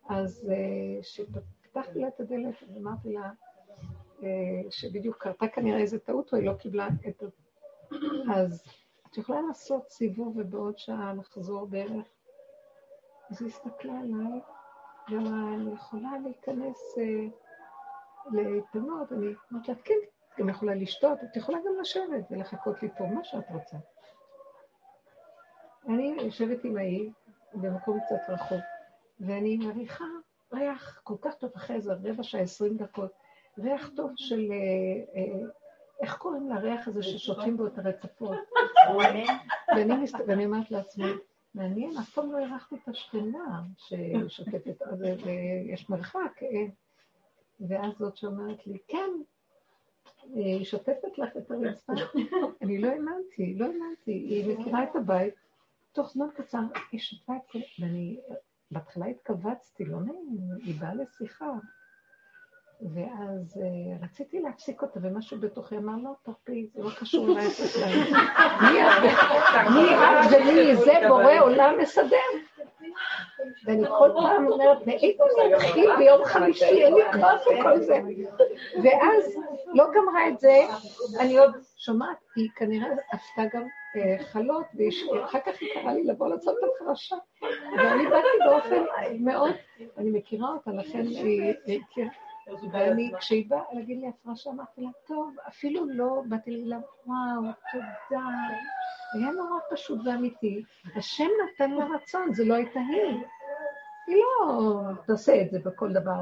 אז אה, כשפתחתי לה את הדלת, אמרתי לה, אה, שבדיוק קרתה כנראה איזה טעות, או היא לא קיבלה את ה... אז את יכולה לעשות סיבוב ובעוד שעה לחזור בערך? אז היא הסתכלה עליי, ואמרה, אני יכולה להיכנס אה, להתפנות, אני אמרתי לה, כן, את גם יכולה לשתות, את יכולה גם לשבת ולחכות לי פה, מה שאת רוצה. אני יושבת עם ההיא במקום קצת רחוק, ואני מריחה ריח כל כך טוב אחרי איזה רבע שעה, עשרים דקות, ריח טוב של, אה, אה, איך קוראים לריח הזה ששותים בו את הרצפות? [laughs] ואני אומרת לעצמי, מעניין, אף פעם לא אירחתי את השכנה ששוטפת, אז אה, יש מרחק, אה. ואז זאת שאומרת לי, כן, אה, היא שוטפת לך את הרצפה. [laughs] אני לא האמנתי, לא האמנתי, היא מכירה את הבית, תוך זמן קצר היא שוטפה את כל... ואני בהתחלה התכווצתי, לא נעים, היא באה לשיחה. ואז uh, רציתי להפסיק אותה, ומשהו בתוכי אמר, לא, תרפי, זה לא קשור אליי בכלל. מי את מי את ומי זה בורא עולם מסדר? ואני כל פעם אומרת, מאיפה זה התחיל ביום חמישי, אין לי כוח וכל זה. ואז לא גמרה את זה, אני עוד שומעת, היא כנראה עשתה גם אה, חלות, ואחר כך היא קראה לי לבוא לעשות הפרשה. ואני באתי באופן מאוד, אני מכירה אותה, לכן היא. ואני, כשהיא באה להגיד לי הפרשה, אמרתי לה, טוב, אפילו לא, באתי להגיד לה, וואו, תודה. היה נורא פשוט ואמיתי. השם נתן לה רצון, זה לא הייתה היא. היא לא תעשה את זה בכל דבר.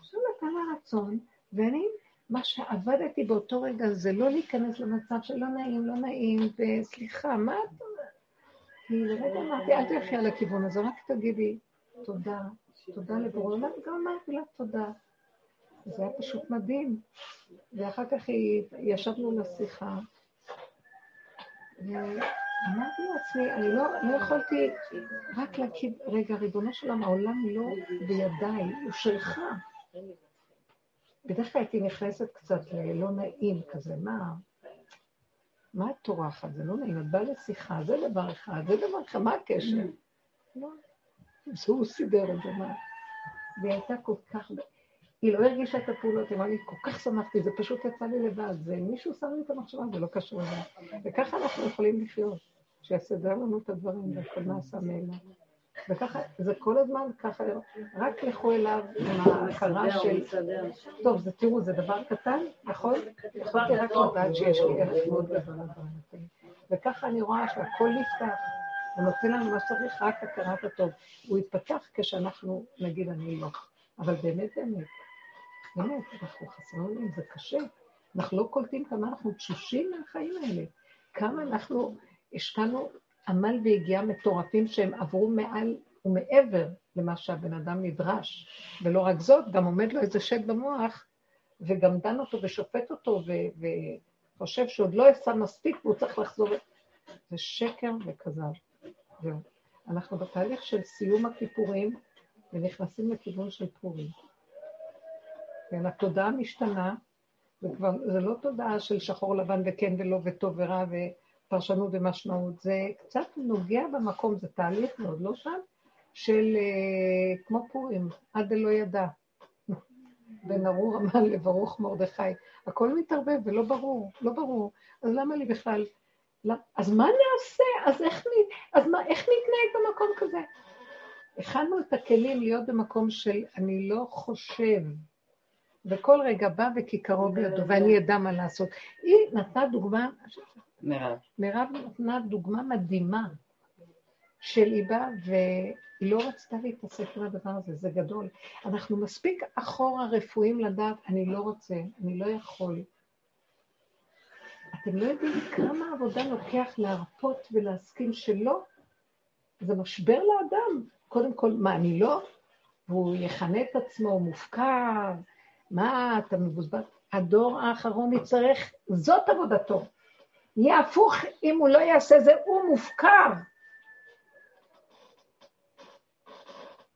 השם נתן לה רצון, ואני, מה שעבדתי באותו רגע זה לא להיכנס למצב של לא נעים, לא נעים, וסליחה, מה את אומרת? כי לרגע אמרתי, אל תלכי על הכיוון הזה, רק תגידי תודה, תודה לבורא וגם אמרתי לה תודה. זה היה פשוט מדהים. ואחר כך היא, ישבנו לשיחה, ואמרתי לעצמי, אני לא, לא יכולתי רק להגיד, רגע, ריבונו של עולם, העולם לא בידיי, הוא שלך. בדרך כלל הייתי נכנסת קצת ללא נעים כזה, מה? מה את טורחת? זה לא נעים, את באה לשיחה, זה דבר אחד, זה דבר אחד, מה הקשר? לא, אז הוא סידר את זה, מה? והיא הייתה כל כך... היא לא הרגישה את הפעולות, היא אמרה לי, כל כך שמחתי, זה פשוט יצא לי לבד, זה מישהו שם לי את המחשבה, זה לא קשור אליי. וככה אנחנו יכולים לחיות, שיסדר לנו את הדברים, והכל נעשה מאליו. וככה, זה כל הזמן ככה, רק לכו אליו עם ההכרה של... טוב, זה תראו, זה דבר קטן, נכון? יכולתי רק לדעת שיש לי ערך מאוד גדול. וככה אני רואה שהכל נפתח, הוא נותן לנו מה שצריך, רק הכרת הטוב. הוא יתפתח כשאנחנו נגיד אני לא. אבל באמת באמת, באמת, אנחנו חסרי אונים, זה קשה. אנחנו לא קולטים כמה אנחנו תשושים מהחיים האלה. כמה אנחנו השקענו עמל ויגיעה מטורפים שהם עברו מעל ומעבר למה שהבן אדם נדרש. ולא רק זאת, גם עומד לו איזה שד במוח, וגם דן אותו ושופט אותו, ו- וחושב שעוד לא עשה מספיק והוא צריך לחזור. זה שקר וכזב. זהו. אנחנו בתהליך של סיום הכיפורים ונכנסים לכיוון של פורים. כן, התודעה משתנה, זה כבר, זה לא תודעה של שחור לבן וכן ולא וטוב ורע ופרשנות ומשמעות, זה קצת נוגע במקום, זה תהליך מאוד לא שם, של uh, כמו פורים, עד דלא ידע. בין ארור המן לברוך מרדכי. הכל מתערבב ולא ברור, לא ברור. אז למה לי בכלל? למ... אז מה נעשה? אז איך. אז מה, איך נתנהג? הכנו את הכלים להיות במקום של אני לא חושב, וכל רגע בא וכיכרו בידו, ואני אדע מה לעשות. היא נתנה דוגמה, מירב. מירב נתנה דוגמה מדהימה של היא באה ולא רצתה להתעסק עם הדבר הזה, זה גדול. אנחנו מספיק אחורה רפואיים לדעת, אני לא רוצה, אני לא יכול. אתם לא יודעים כמה עבודה לוקח להרפות ולהסכים שלא? זה משבר לאדם. קודם כל, מה, אני לא? והוא יכנה את עצמו, הוא מופקר, מה, אתה מבוזבז? הדור האחרון יצטרך, זאת עבודתו. יהיה הפוך אם הוא לא יעשה זה, הוא מופקר.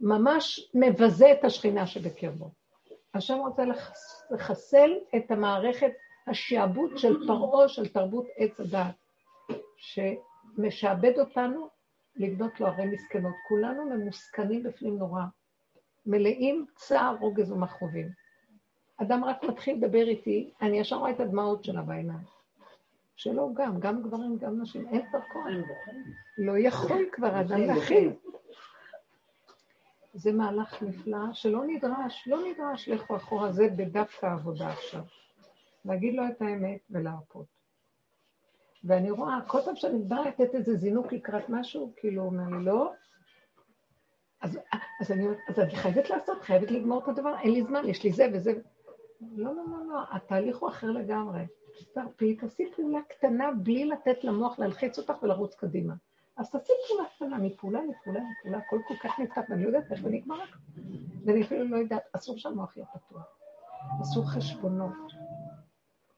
ממש מבזה את השכינה שבקרבו. השם רוצה לחס- לחסל את המערכת השעבוד של פרעה, של תרבות עץ הדעת, שמשעבד אותנו לבנות לו ערי מסכנות. כולנו ממוסכנים בפנים נורא, מלאים צער, רוגז ומכאובים. אדם רק מתחיל לדבר איתי, אני ישר רואה את הדמעות שלה בעיניים. שלא גם, גם גברים, גם נשים, אין כבר כוח. לא יכול כבר אדם להכיל. זה מהלך נפלא שלא נדרש, לא נדרש, לכו אחורה, זה בדווקא העבודה עכשיו. להגיד לו את האמת ולהרפות. ואני רואה, כל פעם שאני באה לתת איזה זינוק לקראת משהו, כאילו הוא אומר לי, לא, אז, אז אני אומרת, אז אני חייבת לעשות, חייבת לגמור את הדבר, אין לי זמן, יש לי זה וזה. לא, לא, לא, לא, התהליך הוא אחר לגמרי. תרפי, תעשי פעולה קטנה בלי לתת למוח להלחיץ אותך ולרוץ קדימה. אז תעשי פעולה קטנה, מפעולה לפעולה לפעולה, הכל כל כך נפתח, ואני לא יודעת איך זה נגמר. ואני אפילו לא יודעת, אסור שהמוח יהיה פתוח. אסור חשבונות.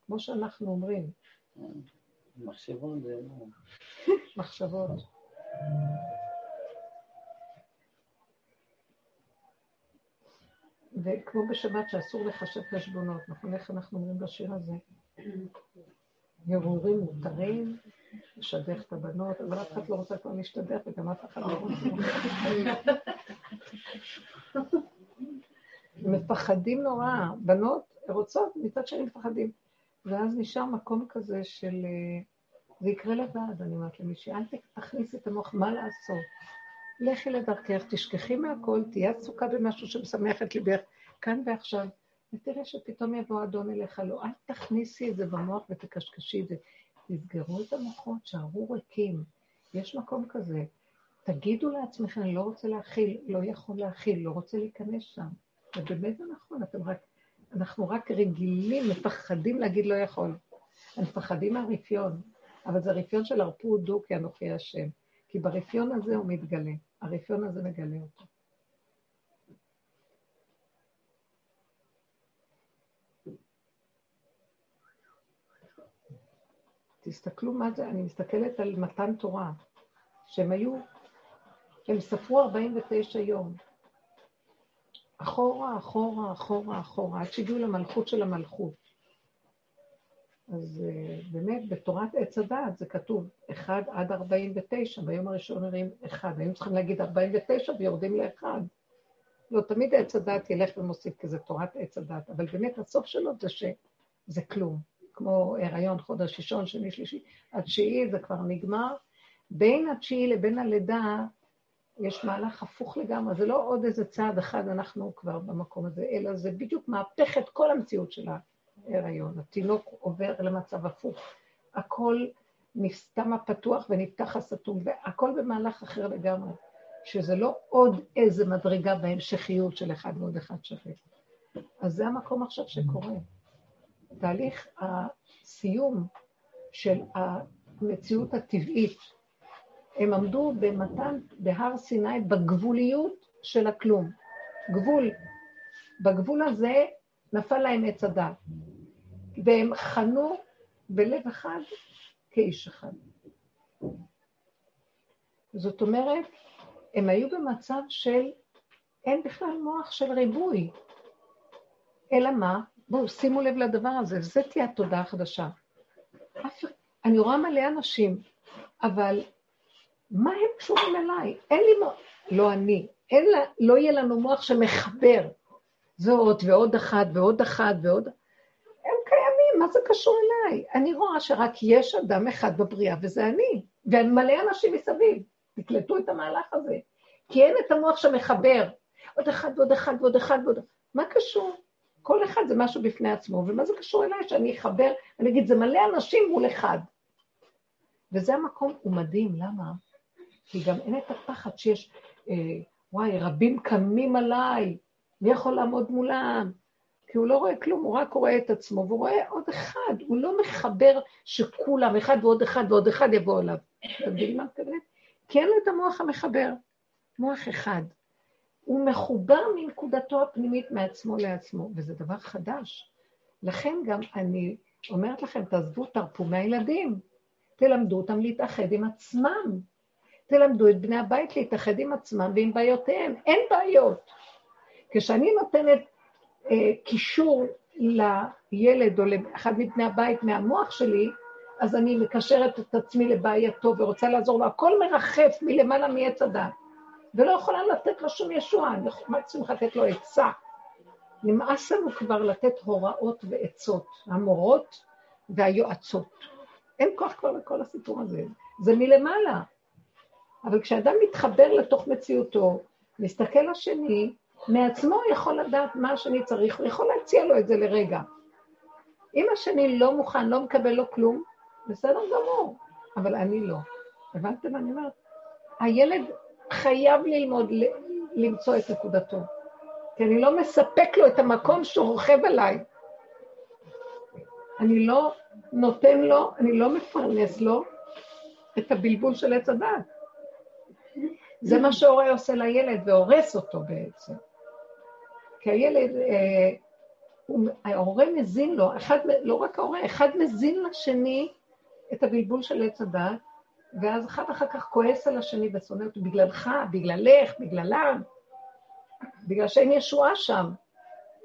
כמו שאנחנו אומרים, מחשבון זה לא... [laughs] מחשבות. וכמו בשבת שאסור לחשב חשבונות, נכון? איך אנחנו אומרים בשיר הזה? הרהורים מותרים, לשדך את הבנות, אבל אף אחד לא רוצה כבר להשתדך וגם אף אחד לא רוצה. מפחדים נורא, בנות רוצות, מצד שני מפחדים. ואז נשאר מקום כזה של... אה, זה יקרה לבד, אני אומרת למישהי, אל תכניסי את המוח, מה לעשות? לכי לדרכך, תשכחי מהכל, תהיה עסוקה במשהו שמשמח את ליבך, כאן ועכשיו, ותראה שפתאום יבוא אדון אליך, לא, אל תכניסי את זה במוח ותקשקשי את זה. תסגרו את המוחות, שערו ריקים, יש מקום כזה. תגידו לעצמכם, אני לא רוצה להכיל, לא יכול להכיל, לא רוצה להיכנס שם. ובאמת זה נכון, אתם רק, אנחנו רק רגילים, מפחדים להגיד לא יכול. מפחדים מהרפיון, אבל זה רפיון של הרפו דו כי אנוכי השם. כי ברפיון הזה הוא מתגלה, הרפיון הזה מגלה אותו. תסתכלו מה זה, אני מסתכלת על מתן תורה, שהם היו, הם ספרו 49 יום. אחורה, אחורה, אחורה, אחורה, עד שהגיעו למלכות של המלכות. אז uh, באמת, בתורת עץ הדעת זה כתוב 1 עד 49, ביום הראשון נראים 1. היינו צריכים להגיד 49 ויורדים ל-1. לא, תמיד עץ הדעת ילך ומוסיף, כי זה תורת עץ הדעת, אבל באמת הסוף שלו זה שזה כלום. כמו הריון, חודש ראשון, שני, שלישי, התשיעי זה כבר נגמר. בין התשיעי לבין הלידה יש מהלך הפוך לגמרי, זה לא עוד איזה צעד אחד אנחנו כבר במקום הזה, אלא זה בדיוק מהפך את כל המציאות של ההריון. התינוק עובר למצב הפוך. הכל נסתם הפתוח ונפתח הסתום, והכל במהלך אחר לגמרי, שזה לא עוד איזה מדרגה בהמשכיות של אחד ועוד אחד שווה. אז זה המקום עכשיו שקורה. תהליך הסיום של המציאות הטבעית. הם עמדו במתן, בהר סיני, בגבוליות של הכלום. גבול. בגבול הזה נפל להם עץ הדת. והם חנו בלב אחד כאיש אחד. זאת אומרת, הם היו במצב של אין בכלל מוח של ריבוי. אלא מה? בואו, שימו לב לדבר הזה, וזה תהיה התודעה החדשה. אני רואה מלא אנשים, אבל מה הם קשורים אליי? אין לי מוח, לא אני, אין לה, לא יהיה לנו מוח שמחבר זאת ועוד אחת ועוד אחת ועוד... הם מה זה קשור אליי? אני רואה שרק יש אדם אחד בבריאה וזה אני, ומלא אנשים מסביב. תקלטו את המהלך הזה. כי אין את המוח שמחבר. עוד אחד ועוד אחד ועוד אחד ועוד... מה קשור? כל אחד זה משהו בפני עצמו, ומה זה קשור אליי שאני אחבר, אני אגיד, זה מלא אנשים מול אחד. וזה המקום, הוא מדהים, למה? כי גם אין את הפחד שיש, אה, וואי, רבים קמים עליי, מי יכול לעמוד מולם? כי הוא לא רואה כלום, הוא רק רואה את עצמו, והוא רואה עוד אחד, הוא לא מחבר שכולם, אחד ועוד אחד ועוד אחד יבוא אליו. אתם מבינים מה מתכוונת? כי אין לו את המוח המחבר, מוח אחד. הוא מחובר מנקודתו הפנימית מעצמו לעצמו, וזה דבר חדש. לכן גם אני אומרת לכם, תעזבו, תרפו מהילדים, תלמדו אותם להתאחד עם עצמם. תלמדו את בני הבית להתאחד עם עצמם ועם בעיותיהם. אין בעיות. כשאני נותנת קישור לילד או לאחד מבני הבית מהמוח שלי, אז אני מקשרת את עצמי לבעייתו ורוצה לעזור לו. הכל מרחף מלמעלה מעץ הדת. ולא יכולה לתת לו שום ישועה, אני מקסימום לתת לו עצה. נמאס לנו כבר לתת הוראות ועצות, המורות והיועצות. אין כוח כבר לכל הסיפור הזה, זה מלמעלה. אבל כשאדם מתחבר לתוך מציאותו, מסתכל לשני, מעצמו יכול לדעת מה השני צריך, הוא יכול להציע לו את זה לרגע. אם השני לא מוכן, לא מקבל לו כלום, בסדר גמור, אבל אני לא. הבנתם מה אני אומרת? הילד חייב ללמוד למצוא את נקודתו, כי אני לא מספק לו את המקום שהוא רוכב עליי. אני לא נותן לו, אני לא מפרנס לו את הבלבול של עץ הדעת. זה מה שהורה עושה לילד והורס אותו בעצם. כי הילד, אה, ההורה מזין לו, אחד, לא רק ההורה, אחד מזין לשני את הבלבול של עץ הדעת, ואז אחד אחר כך כועס על השני ושונא אותו בגללך, בגללך, בגללם, בגלל שאין ישועה שם.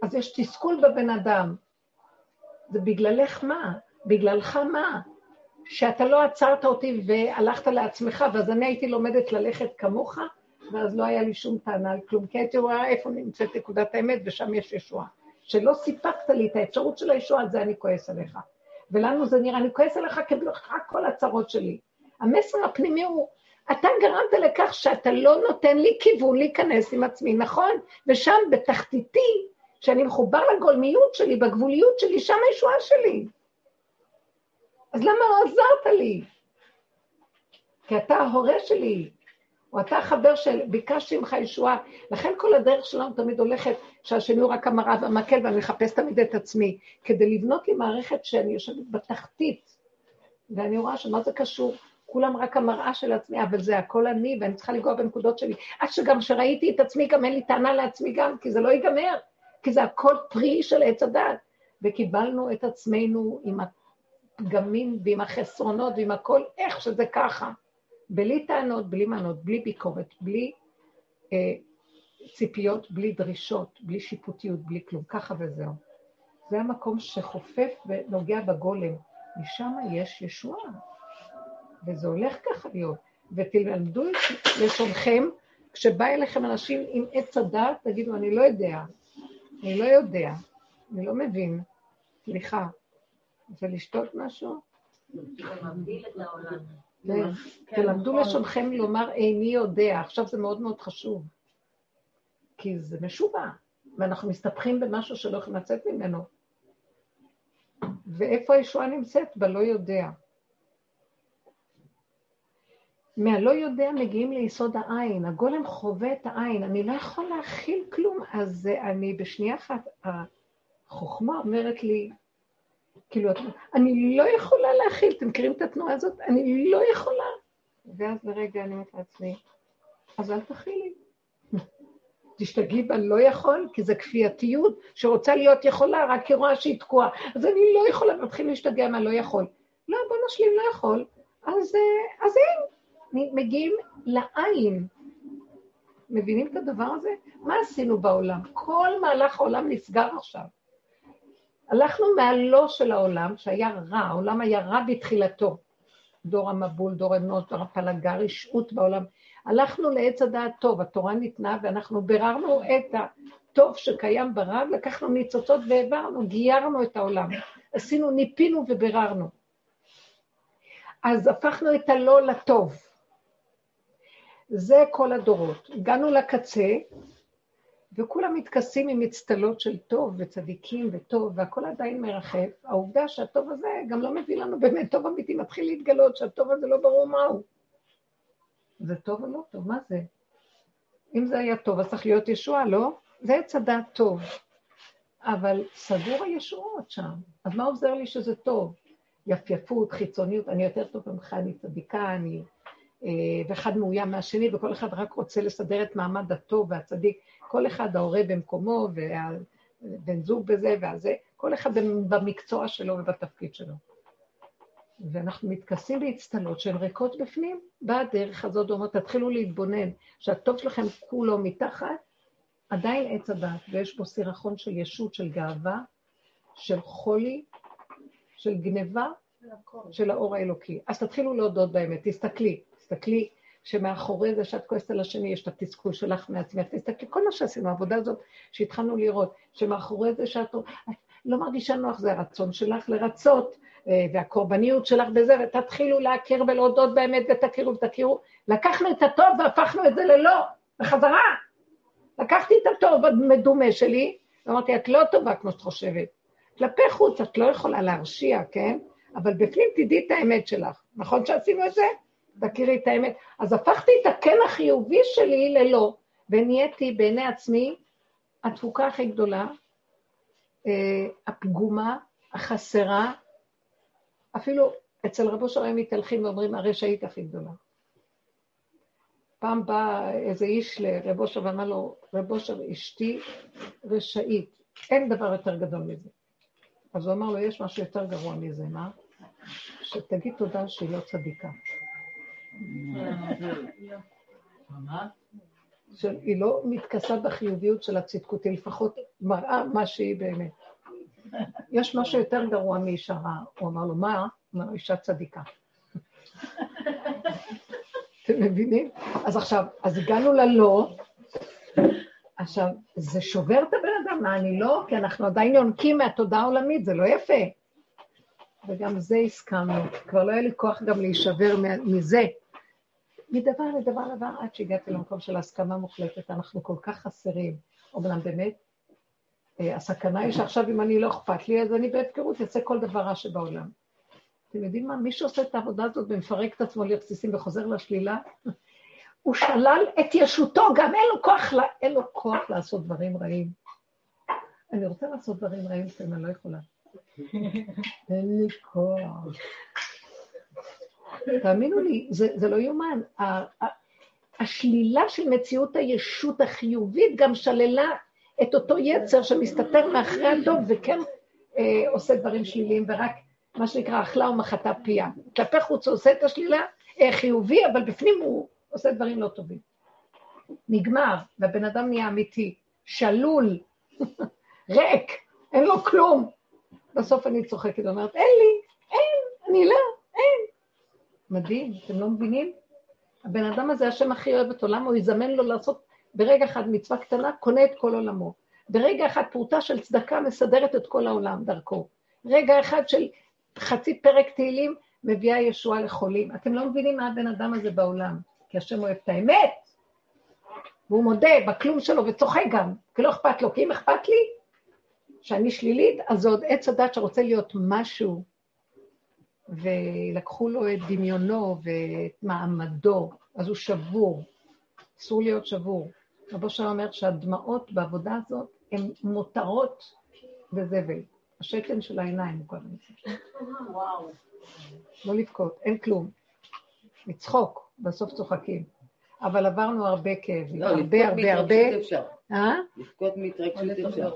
אז יש תסכול בבן אדם. זה בגללך מה? בגללך מה? שאתה לא עצרת אותי והלכת לעצמך, ואז אני הייתי לומדת ללכת כמוך, ואז לא היה לי שום טענה על כלום, כי הייתי רואה איפה נמצאת נקודת האמת, ושם יש ישועה. שלא סיפקת לי את האפשרות של הישועה, על זה אני כועס עליך. ולנו זה נראה, אני כועס עליך כבלך כל הצרות שלי. המסר הפנימי הוא, אתה גרמת לכך שאתה לא נותן לי כיוון להיכנס עם עצמי, נכון? ושם בתחתיתי, שאני מחובר לגולמיות שלי, בגבוליות שלי, שם הישועה שלי. אז למה לא עזרת לי? כי אתה ההורה שלי, או אתה החבר שביקשתי ממך ישועה. לכן כל הדרך שלנו תמיד הולכת שהשני הוא רק המראה והמקל, ואני מחפש תמיד את עצמי, כדי לבנות לי מערכת שאני יושבת בתחתית, ואני רואה שמה זה קשור? כולם רק המראה של עצמי, אבל זה הכל אני, ואני צריכה לגוע בנקודות שלי. עד שגם כשראיתי את עצמי, גם אין לי טענה לעצמי גם, כי זה לא ייגמר, כי זה הכל פרי של עץ הדת. וקיבלנו את עצמנו עם הפגמים ועם החסרונות ועם הכל, איך שזה ככה. בלי טענות, בלי מנות, בלי ביקורת, בלי אה, ציפיות, בלי דרישות, בלי שיפוטיות, בלי כלום, ככה וזהו. זה המקום שחופף ונוגע בגולם, משם יש ישועה. וזה הולך ככה להיות. ותלמדו את לשונכם, כשבא אליכם אנשים עם עץ הדעת, תגידו, אני לא יודע, אני לא יודע, אני לא מבין, סליחה. זה לשתות משהו? כן. תלמדו לשונכם לומר איני יודע, עכשיו זה מאוד מאוד חשוב, כי זה משובע, ואנחנו מסתבכים במשהו שלא יכולים לצאת ממנו. ואיפה הישועה נמצאת? בלא יודע. מהלא יודע מגיעים ליסוד העין, הגולם חווה את העין, אני לא יכול להכיל כלום, אז אני בשנייה אחת, החוכמה אומרת לי, כאילו, אני לא יכולה להכיל, אתם מכירים את התנועה הזאת? אני לא יכולה. ואז לרגע אני אומרת לעצמי, אז אל תכילי. תשתגעי בלא יכול, כי זו כפייתיות שרוצה להיות יכולה, רק היא רואה שהיא תקועה. אז אני לא יכולה, ומתחיל להשתגע מה לא יכול. לא, בוא נשלים, לא יכול. אז, אה, אז אין. מגיעים לעין. מבינים את הדבר הזה? מה עשינו בעולם? כל מהלך העולם נסגר עכשיו. הלכנו מהלא של העולם, שהיה רע, העולם היה רע בתחילתו. דור המבול, דור אנוש, דור הפלגה, רשעות בעולם. הלכנו לעץ הדעת טוב, התורה ניתנה, ואנחנו ביררנו את הטוב שקיים ברע, לקחנו ניצוצות והעברנו, גיירנו את העולם. עשינו, ניפינו וביררנו. אז הפכנו את הלא לטוב. זה כל הדורות. הגענו לקצה, וכולם מתכסים עם מצטלות של טוב וצדיקים וטוב, והכל עדיין מרחף. העובדה שהטוב הזה גם לא מביא לנו באמת טוב אמיתי, מתחיל להתגלות שהטוב הזה לא ברור מהו. זה טוב או לא טוב? מה זה? אם זה היה טוב, אז צריך להיות ישועה, לא? זה עץ הדעת טוב. אבל סגור הישועות שם. אז מה עוזר לי שזה טוב? יפייפות, חיצוניות, אני יותר טוב ממך, אני צדיקה, אני... אה, ואחד מאוים מהשני, וכל אחד רק רוצה לסדר את מעמד הטוב והצדיק. כל אחד ההורה במקומו, והבן זוג בזה והזה, כל אחד במקצוע שלו ובתפקיד שלו. ואנחנו מתכסים באצטלות שהן ריקות בפנים, באה הדרך הזאת ואומרת, תתחילו להתבונן, שהטוב שלכם כולו מתחת, עדיין עץ הדת, ויש בו סירחון של ישות, של גאווה, של חולי, של גניבה, של האור האלוקי. אז תתחילו להודות באמת, תסתכלי, תסתכלי שמאחורי זה שאת כועסת על השני, יש את התסכול שלך מעצמך, תסתכלי, כל מה שעשינו, העבודה הזאת שהתחלנו לראות, שמאחורי זה שאת לא מרגישה נוח, זה הרצון שלך לרצות, אה, והקורבניות שלך בזה, ותתחילו להכיר ולהודות באמת ותכירו ותכירו. לקחנו את הטוב והפכנו את זה ללא, בחזרה. לקחתי את הטוב המדומה שלי, ואמרתי, את לא טובה כמו שאת חושבת. כלפי חוץ את לא יכולה להרשיע, כן? אבל בפנים תדעי את האמת שלך. נכון שעשינו את זה? תכירי את האמת. אז הפכתי את הכן החיובי שלי ללא, ונהייתי בעיני עצמי התפוקה הכי גדולה, אה, הפגומה, החסרה, אפילו אצל רבו שרים מתהלכים ואומרים, הרשעית הכי גדולה. פעם בא איזה איש לרב אושר ואמר לו, רב אושר, אשתי רשעית, אין דבר יותר גדול מזה. אז הוא אמר לו, יש משהו יותר גרוע מזה, מה? שתגיד תודה שהיא לא צדיקה. שהיא לא מתכסה בחיוביות של הצדקות, היא לפחות מראה מה שהיא באמת. יש משהו יותר גרוע מאישה רעה. הוא אמר לו, מה? אמר, אישה צדיקה. אתם מבינים? אז עכשיו, אז הגענו ללא, עכשיו, זה שובר את הבן אדם, מה אני לא? כי אנחנו עדיין יונקים מהתודעה העולמית, זה לא יפה. וגם זה הסכמנו, כבר לא היה לי כוח גם להישבר מזה. מדבר לדבר לדבר, עד שהגעתי למקום של הסכמה מוחלטת, אנחנו כל כך חסרים. אומנם באמת, אה, הסכנה היא שעכשיו אם אני לא אכפת לי, אז אני בהפקרות אעשה כל דבר רע שבעולם. אתם יודעים מה? מי שעושה את העבודה הזאת ומפרק את עצמו לרסיסים וחוזר לשלילה, [laughs] הוא שלל את ישותו, גם אין לו כוח, אין לו כוח לעשות דברים רעים. אני רוצה לעשות דברים רעים, לפעמים אני לא יכולה. [laughs] אין לי כוח. תאמינו לי, זה, זה לא יאומן. השלילה של מציאות הישות החיובית גם שללה את אותו יצר שמסתתר מאחרי הטוב וכן אה, עושה דברים שליליים ורק מה שנקרא אכלה ומחתה פיה. כלפי חוץ הוא עושה את השלילה אה, חיובי, אבל בפנים הוא עושה דברים לא טובים. נגמר, והבן אדם נהיה אמיתי, שלול, [laughs] ריק, אין לו כלום. בסוף אני צוחקת ואומרת, אין לי, אין, אני לא, אין. מדהים, אתם לא מבינים? הבן אדם הזה, השם הכי אוהב את עולמו, יזמן לו לעשות ברגע אחד מצווה קטנה, קונה את כל עולמו. ברגע אחד פרוטה של צדקה מסדרת את כל העולם דרכו. רגע אחד של חצי פרק תהילים מביאה ישועה לחולים. אתם לא מבינים מה הבן אדם הזה בעולם, כי השם אוהב את האמת, והוא מודה בכלום שלו וצוחק גם, כי לא אכפת לו, כי אם אכפת לי שאני שלילית, אז זה עוד עץ הדת שרוצה להיות משהו, ולקחו לו את דמיונו ואת מעמדו, אז הוא שבור, אסור להיות שבור. רבו שם אומר שהדמעות בעבודה הזאת הן מותרות וזבל. השתן של העיניים הוא קודם. וואו. לא לבכות, אין כלום. לצחוק, בסוף צוחקים. אבל עברנו הרבה כאבים, לא, הרבה הרבה הרבה. אה? לבכות מהתרגשות אפשר.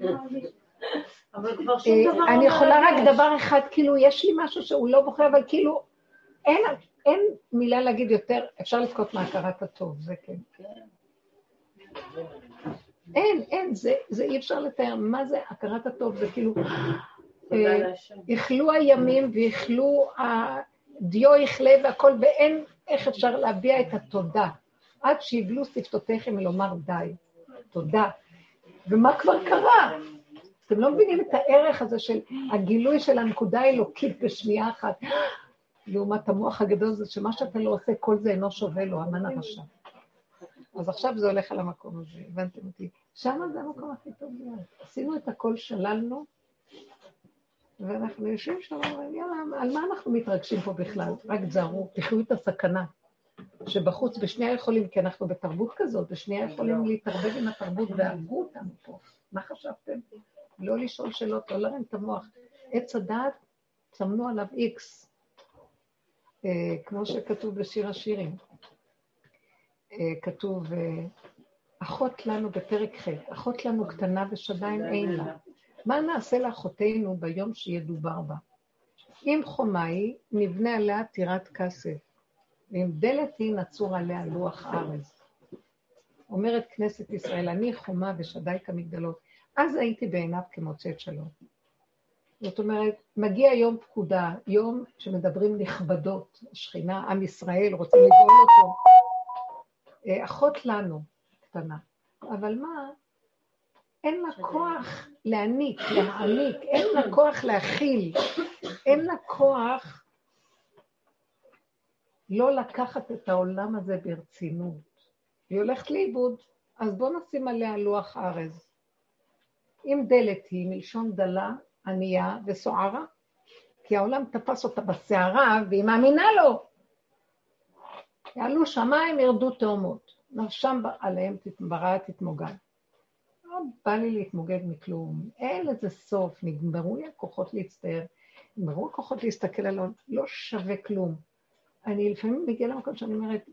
[laughs] אבל כבר שום דבר אה, אני יכולה רק דבר אחד, כאילו, יש לי משהו שהוא לא בוכה, אבל כאילו, אין, אין מילה להגיד יותר, אפשר לבכות מהכרת הטוב, זה כן. אין, אין, זה, זה אי אפשר לתאר. מה זה הכרת הטוב? זה כאילו, יכלו הימים ויכלו, הדיו יכלה והכל, ואין איך אפשר להביע את התודה. עד שיבלו שפתותיכם ולומר די. תודה. ומה כבר קרה? אתם לא מבינים את הערך הזה של הגילוי של הנקודה האלוקית בשנייה אחת. לעומת המוח הגדול הזה, שמה שאתה לא עושה, כל זה אינו שווה לו, המן הרשע. אז עכשיו זה הולך על המקום הזה, הבנתם אותי? שם זה המקום הכי טוב להיות. עשינו את הכל, שללנו, ואנחנו יושבים שם, ואומרים, יאללה, על מה אנחנו מתרגשים פה בכלל? רק תזהרו, תחיו את הסכנה. שבחוץ בשנייה יכולים, כי אנחנו בתרבות כזאת, בשנייה יכולים להתערבב עם התרבות והרגו אותנו פה. מה חשבתם? לא לשאול שאלות, לא להרים את המוח. עץ הדעת, צמנו עליו איקס, אה, כמו שכתוב בשיר השירים. אה, כתוב, אה, אחות לנו בפרק ח', אחות לנו קטנה ושדיים אין לה. מה נעשה לאחותנו ביום שידובר בה? אם חומה היא, נבנה עליה טירת כסף, ואם דלת היא, נצור עליה לוח ארז. אומרת כנסת ישראל, אני חומה ושדי כמגדלות. אז הייתי בעיניו כמוצאת שלום. זאת אומרת, מגיע יום פקודה, יום שמדברים נכבדות, שכינה, עם ישראל, רוצים לגאול אותו. אה, אחות לנו, קטנה. אבל מה? אין לה כוח להעניק, להעניק, אין לה כוח להכיל, אין לה כוח לא לקחת את העולם הזה ברצינות. היא הולכת לאיבוד, אז בואו נשים עליה לוח ארז. אם דלת היא מלשון דלה, ענייה וסוערה, כי העולם תפס אותה בסערה והיא מאמינה לו. יעלו שמיים, ירדו תאומות. נפשם עליהם בראה תתמוגג. לא בא לי להתמוגג מכלום, אין לזה סוף, נגמרו לי הכוחות להצטער, נגמרו הכוחות להסתכל עליו, לא שווה כלום. אני לפעמים מגיעה למקום שאני אומרת,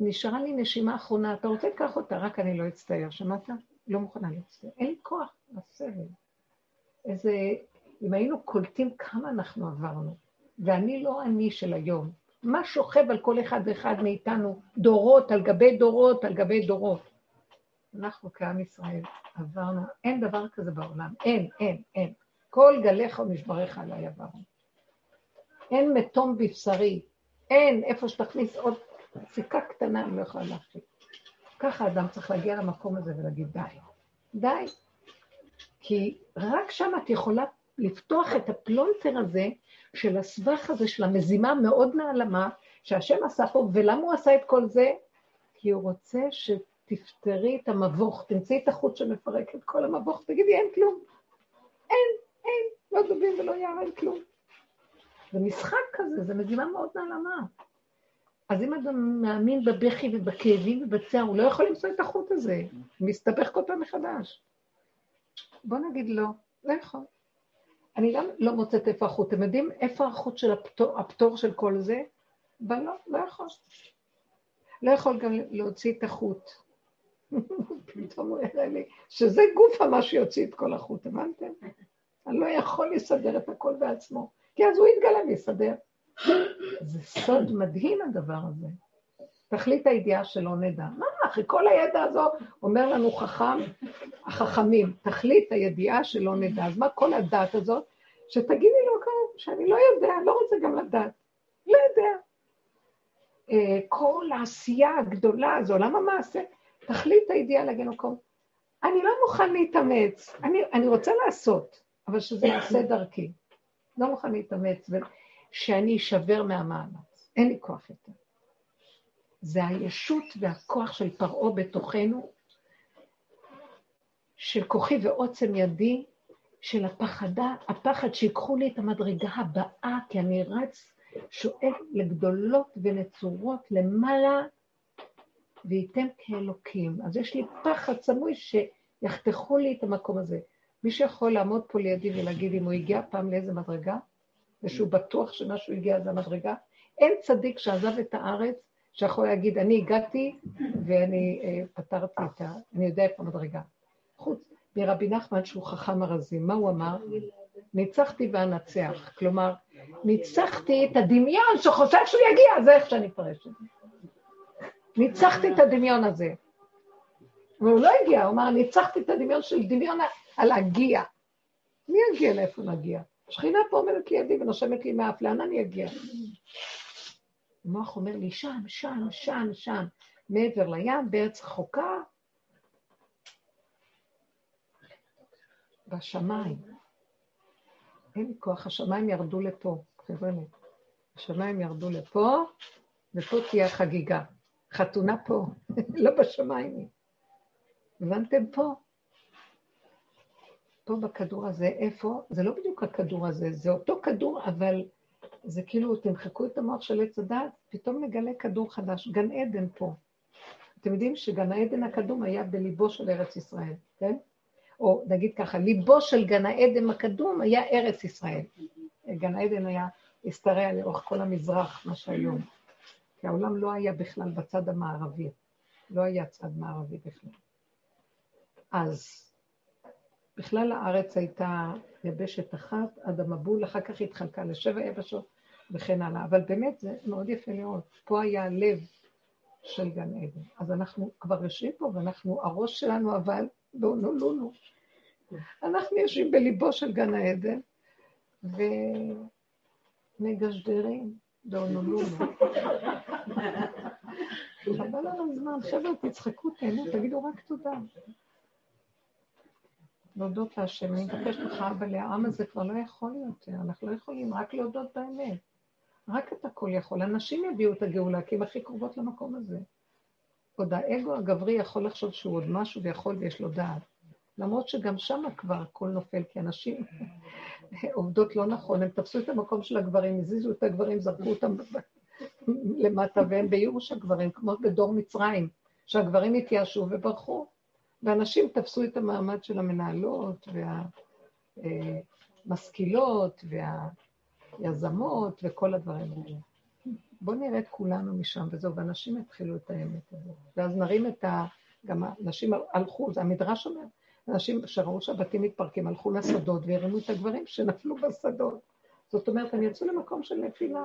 נשארה לי נשימה אחרונה, אתה רוצה לקח אותה, רק אני לא אצטער, שמעת? לא מוכנה להצטער. אין לי כוח לסבל. איזה, אם היינו קולטים כמה אנחנו עברנו, ואני לא אני של היום, מה שוכב על כל אחד ואחד מאיתנו, דורות על גבי דורות על גבי דורות. אנחנו כעם ישראל עברנו, אין דבר כזה בעולם, אין, אין, אין. כל גליך ומשבריך עליי עברנו. אין מתום בבשרי, אין איפה שתכניס עוד סיכה קטנה, אני לא יכולה להכיל. ככה אדם צריך להגיע למקום הזה ולהגיד די, די. כי רק שם את יכולה לפתוח את הפלונטר הזה של הסבך הזה, של המזימה מאוד נעלמה, שהשם עשה פה, ולמה הוא עשה את כל זה? כי הוא רוצה שתפתרי את המבוך, תמצאי את החוט שמפרק את כל המבוך, תגידי, אין כלום. אין, אין, לא דובים ולא יער, אין כלום. זה משחק כזה, זה מזימה מאוד נעלמה. אז אם אדם מאמין בבכי ובכאבים ובצער, הוא לא יכול למצוא את החוט הזה, הוא מסתבך כל פעם מחדש. בוא נגיד לא, לא יכול. אני גם לא מוצאת איפה החוט. אתם יודעים איפה החוט של הפטור, הפטור של כל זה? אבל לא, לא יכול. לא יכול גם להוציא את החוט. [laughs] פתאום הוא יראה לי שזה גופה מה שיוציא את כל החוט, הבנתם? אני לא יכול לסדר את הכל בעצמו, כי אז הוא יתגלה ויסדר. זה סוד מדהים הדבר הזה. תכלית הידיעה שלא נדע. מה, אחרי כל הידע הזו אומר לנו חכם, החכמים, תכלית הידיעה שלא נדע. אז מה כל הדעת הזאת? שתגידי לו כאן, שאני לא יודע, לא רוצה גם לדעת. לא יודע. אה, כל העשייה הגדולה הזו, למה מעשה? תכלית הידיעה להגיד לו אני לא מוכן להתאמץ, אני, אני רוצה לעשות, אבל שזה יעשה דרכי. לא מוכן להתאמץ, שאני אשבר מהמאמץ. אין לי כוח יותר. זה הישות והכוח של פרעה בתוכנו, של כוחי ועוצם ידי, של הפחדה, הפחד שיקחו לי את המדרגה הבאה, כי אני רץ, שואף לגדולות ונצורות למעלה, וייתן כאלוקים. אז יש לי פחד סמוי שיחתכו לי את המקום הזה. מי שיכול לעמוד פה לידי ולהגיד אם הוא הגיע פעם לאיזה מדרגה, ושהוא בטוח שמשהו הגיע לזה המדרגה, אין צדיק שעזב את הארץ שיכול להגיד, אני הגעתי ואני אה, פתרתי את ה... אני יודע איפה המדרגה. חוץ מרבי נחמן שהוא חכם הרזים, מה הוא אמר? ניצחתי ואנצח. כלומר, ניצחתי את הדמיון שחושב שהוא יגיע, זה איך שאני זה. ניצחתי את הדמיון הזה. והוא לא הגיע, הוא אמר, ניצחתי את הדמיון של דמיון על להגיע. מי יגיע לאיפה נגיע? שכינה פה עומדת לידי ונושמת לי מאף, לאן אני אגיע? המוח אומר לי, שם, שם, שם, שם, מעבר לים, בארץ רחוקה, בשמיים. אין לי כוח, השמיים ירדו לפה, חבר'ה. השמיים ירדו לפה, ופה תהיה חגיגה. חתונה פה, [laughs] לא בשמיים. הבנתם פה? פה בכדור הזה, איפה? זה לא בדיוק הכדור הזה, זה אותו כדור, אבל זה כאילו, תמחקו את המוח של עץ הדת, פתאום נגלה כדור חדש, גן עדן פה. אתם יודעים שגן העדן הקדום היה בליבו של ארץ ישראל, כן? או נגיד ככה, ליבו של גן העדן הקדום היה ארץ ישראל. גן העדן היה, השתרע לאורך כל המזרח, מה שהיום. כי העולם לא היה בכלל בצד המערבי, לא היה צד מערבי בכלל. אז בכלל הארץ הייתה יבשת אחת עד המבול, אחר כך התחלקה לשבע יבשות וכן הלאה. אבל באמת זה מאוד יפה לראות. פה היה הלב של גן עדן. אז אנחנו כבר יושבים פה, ואנחנו, הראש שלנו אבל באונולולו. אנחנו יושבים בליבו של גן העדן, ומגשדרים באונולולו. חבל לנו זמן, חבר'ה, תצחקו, תהנו, תגידו רק תודה. להודות להשם, אני מבקשת לך, אבל העם הזה כבר לא יכול יותר, אנחנו לא יכולים רק להודות באמת. רק אתה כל יכול. אנשים יביאו את הגאולה, כי הם הכי קרובות למקום הזה. עוד האגו הגברי יכול לחשוב שהוא עוד משהו ויכול ויש לו דעת. למרות שגם שם כבר הכל נופל, כי אנשים [laughs] עובדות לא נכון, הם תפסו את המקום של הגברים, הזיזו את הגברים, זרקו אותם [laughs] למטה, והם בייאוש הגברים, כמו בדור מצרים, שהגברים התייאשו וברחו, ואנשים תפסו את המעמד של המנהלות והמשכילות והיזמות וכל הדברים האלה. בואו נראה את כולנו משם וזהו, ואנשים יתחילו את האמת הזאת. ואז נרים את ה... גם הנשים הלכו, זה המדרש אומר, אנשים שראו שהבתים מתפרקים הלכו לשדות והרימו את הגברים שנפלו בשדות. זאת אומרת, הם יצאו למקום של נפילה.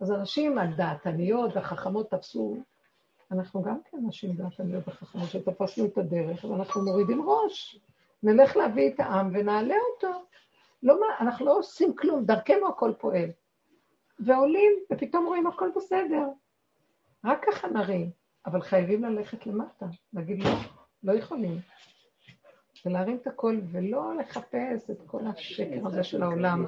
אז אנשים הדעתניות והחכמות תפסו, אנחנו גם כן נשים דעתניות וחכמות שתפסנו את הדרך, ואנחנו מורידים ראש. נלך להביא את העם ונעלה אותו. לא אנחנו לא עושים כלום, דרכנו הכל פועל. ועולים, ופתאום רואים הכל בסדר. רק ככה נרים, אבל חייבים ללכת למטה, להגיד לא, לא יכולים. ולהרים את הכל, ולא לחפש את כל השקר הזה של העולם.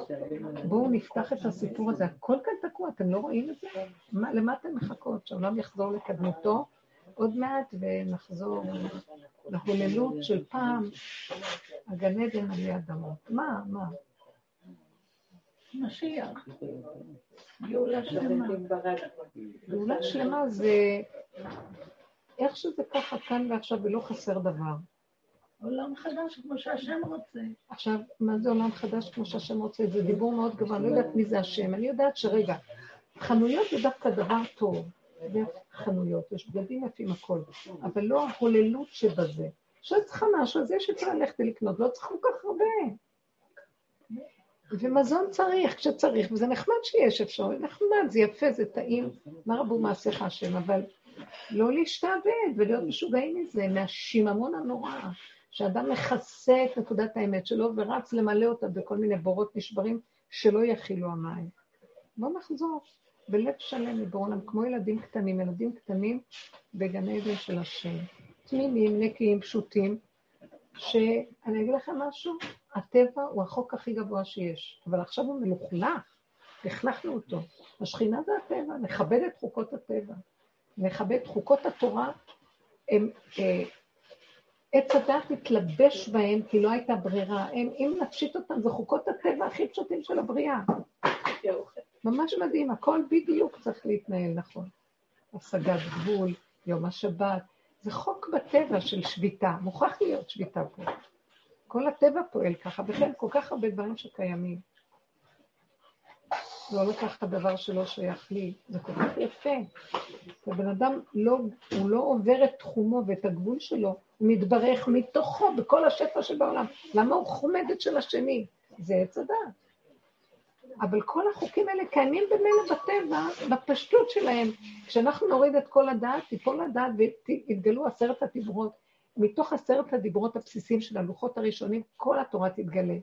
בואו נפתח את הסיפור הזה, הכל כאן תקוע, אתם לא רואים את זה? מה, למה אתם מחכות? שהעולם יחזור לקדמותו עוד מעט ונחזור להוללות של פעם, הגן עדן עלי אדמות. מה, מה? משיח. גאולה שלמה. גאולה שלמה זה איך שזה ככה כאן ועכשיו ולא חסר דבר. עולם חדש כמו שהשם רוצה. עכשיו, מה זה עולם חדש כמו שהשם רוצה? זה דיבור מאוד גבוה, אני לא יודעת מי זה השם. אני יודעת שרגע, חנויות זה דווקא דבר טוב. חנויות, יש בגדים יפים, הכל, אבל לא ההוללות שבזה. כשאת צריכה משהו, אז יש אפשר ללכת ולקנות, לא צריך כל כך הרבה. ומזון צריך כשצריך, וזה נחמד שיש אפשרות, נחמד, זה יפה, זה טעים, מה רבו מעשיך השם, אבל לא להשתעבד ולהיות משוגעים מזה, מהשיממון הנורא, שאדם מכסה את נקודת האמת שלו ורץ למלא אותה בכל מיני בורות נשברים שלא יכילו המים. בואו נחזור בלב שלם מבורנם, כמו ילדים קטנים, ילדים קטנים בגן עדן של השם, תמימים, נקיים, פשוטים, שאני אגיד לכם משהו, הטבע הוא החוק הכי גבוה שיש, אבל עכשיו הוא מלוכלך, לכלכנו אותו. השכינה זה הטבע, נכבד את חוקות הטבע, נכבד חוקות התורה, הם, אה, עץ הדת התלבש בהם כי לא הייתה ברירה. הם, אם נפשיט אותם, זה חוקות הטבע הכי פשוטים של הבריאה. ממש מדהים, הכל בדיוק צריך להתנהל נכון. השגת גבול, יום השבת, זה חוק בטבע של שביתה, מוכרח להיות שביתה פה. כל הטבע פועל ככה, וכן כל כך הרבה דברים שקיימים. לא לקחת דבר שלא שייך לי, זה כל כך יפה. הבן אדם לא, הוא לא עובר את תחומו ואת הגבול שלו, הוא מתברך מתוכו בכל השפע שבעולם. למה הוא חומד את של השני? זה עץ הדעת. אבל כל החוקים האלה קיימים במילא בטבע, בפשטות שלהם. כשאנחנו נוריד את כל הדעת, תיפול הדעת ויתגלו עשרת הדיברות. מתוך עשרת הדיברות הבסיסיים של הלוחות הראשונים, כל התורה תתגלה.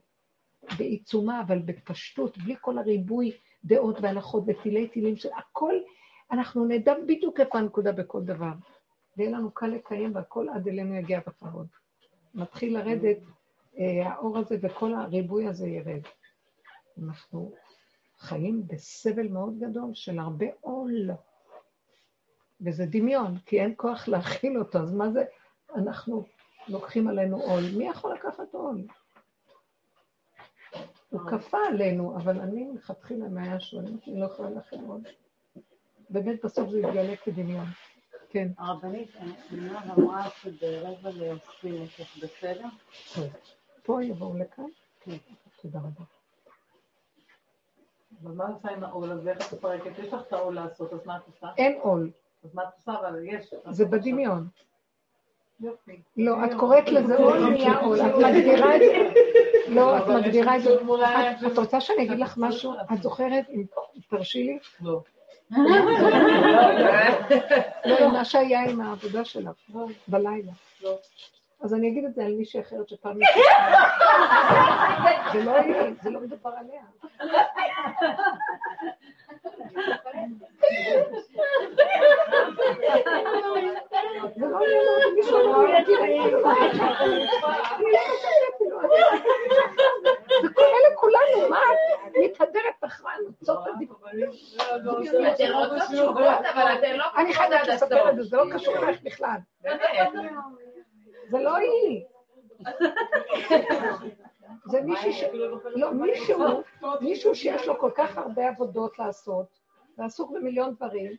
בעיצומה, אבל בפשטות, בלי כל הריבוי דעות והלכות ותילי תילים של הכל, אנחנו נדע בדיוק איפה הנקודה בכל דבר. ויהיה לנו קל לקיים והכל עד אלינו יגיע בכבוד. מתחיל לרדת אה, האור הזה וכל הריבוי הזה ירד. אנחנו חיים בסבל מאוד גדול של הרבה עול. וזה דמיון, כי אין כוח להכיל אותו, אז מה זה, אנחנו לוקחים עלינו עול. מי יכול לקחת עול? הוא כפה עלינו, אבל אני מלכתחילה מההיה שואלים אני לא יכולה להכין עוד. באמת בסוף זה יתגלה כדמיון. כן. הרבנית, אני אמרה שברבע לעשרים יש בסדר? פה יבואו לכאן? כן. תודה רבה. אבל מה עושה עם העול הזה? איך את מפרקת? יש לך את העול לעשות, אז מה את עושה? אין עול, אז מה את עושה? אבל יש. זה בדמיון. לא, את קוראת לזה עול נהיה עול, את מגדירה את זה. לא, את מגדירה את זה. את- רוצה שאני אגיד לך משהו? את זוכרת, תרשי לי? לא. לא, מה שהיה עם העבודה שלך, בלילה. לא. אז אני אגיד את זה על מישהי אחרת שפעם... זה לא היא, זה לא מדובר עליה. מה? אני את מתהדרת אחרי? אתן רוצות תשובות, אבל אתן לא חייבת לספר את זה. זה לא קשור אלייך בכלל. זה לא היא. זה מישהו ש... לא, מישהו, מישהו שיש לו כל כך הרבה עבודות לעשות, ועסוק במיליון דברים,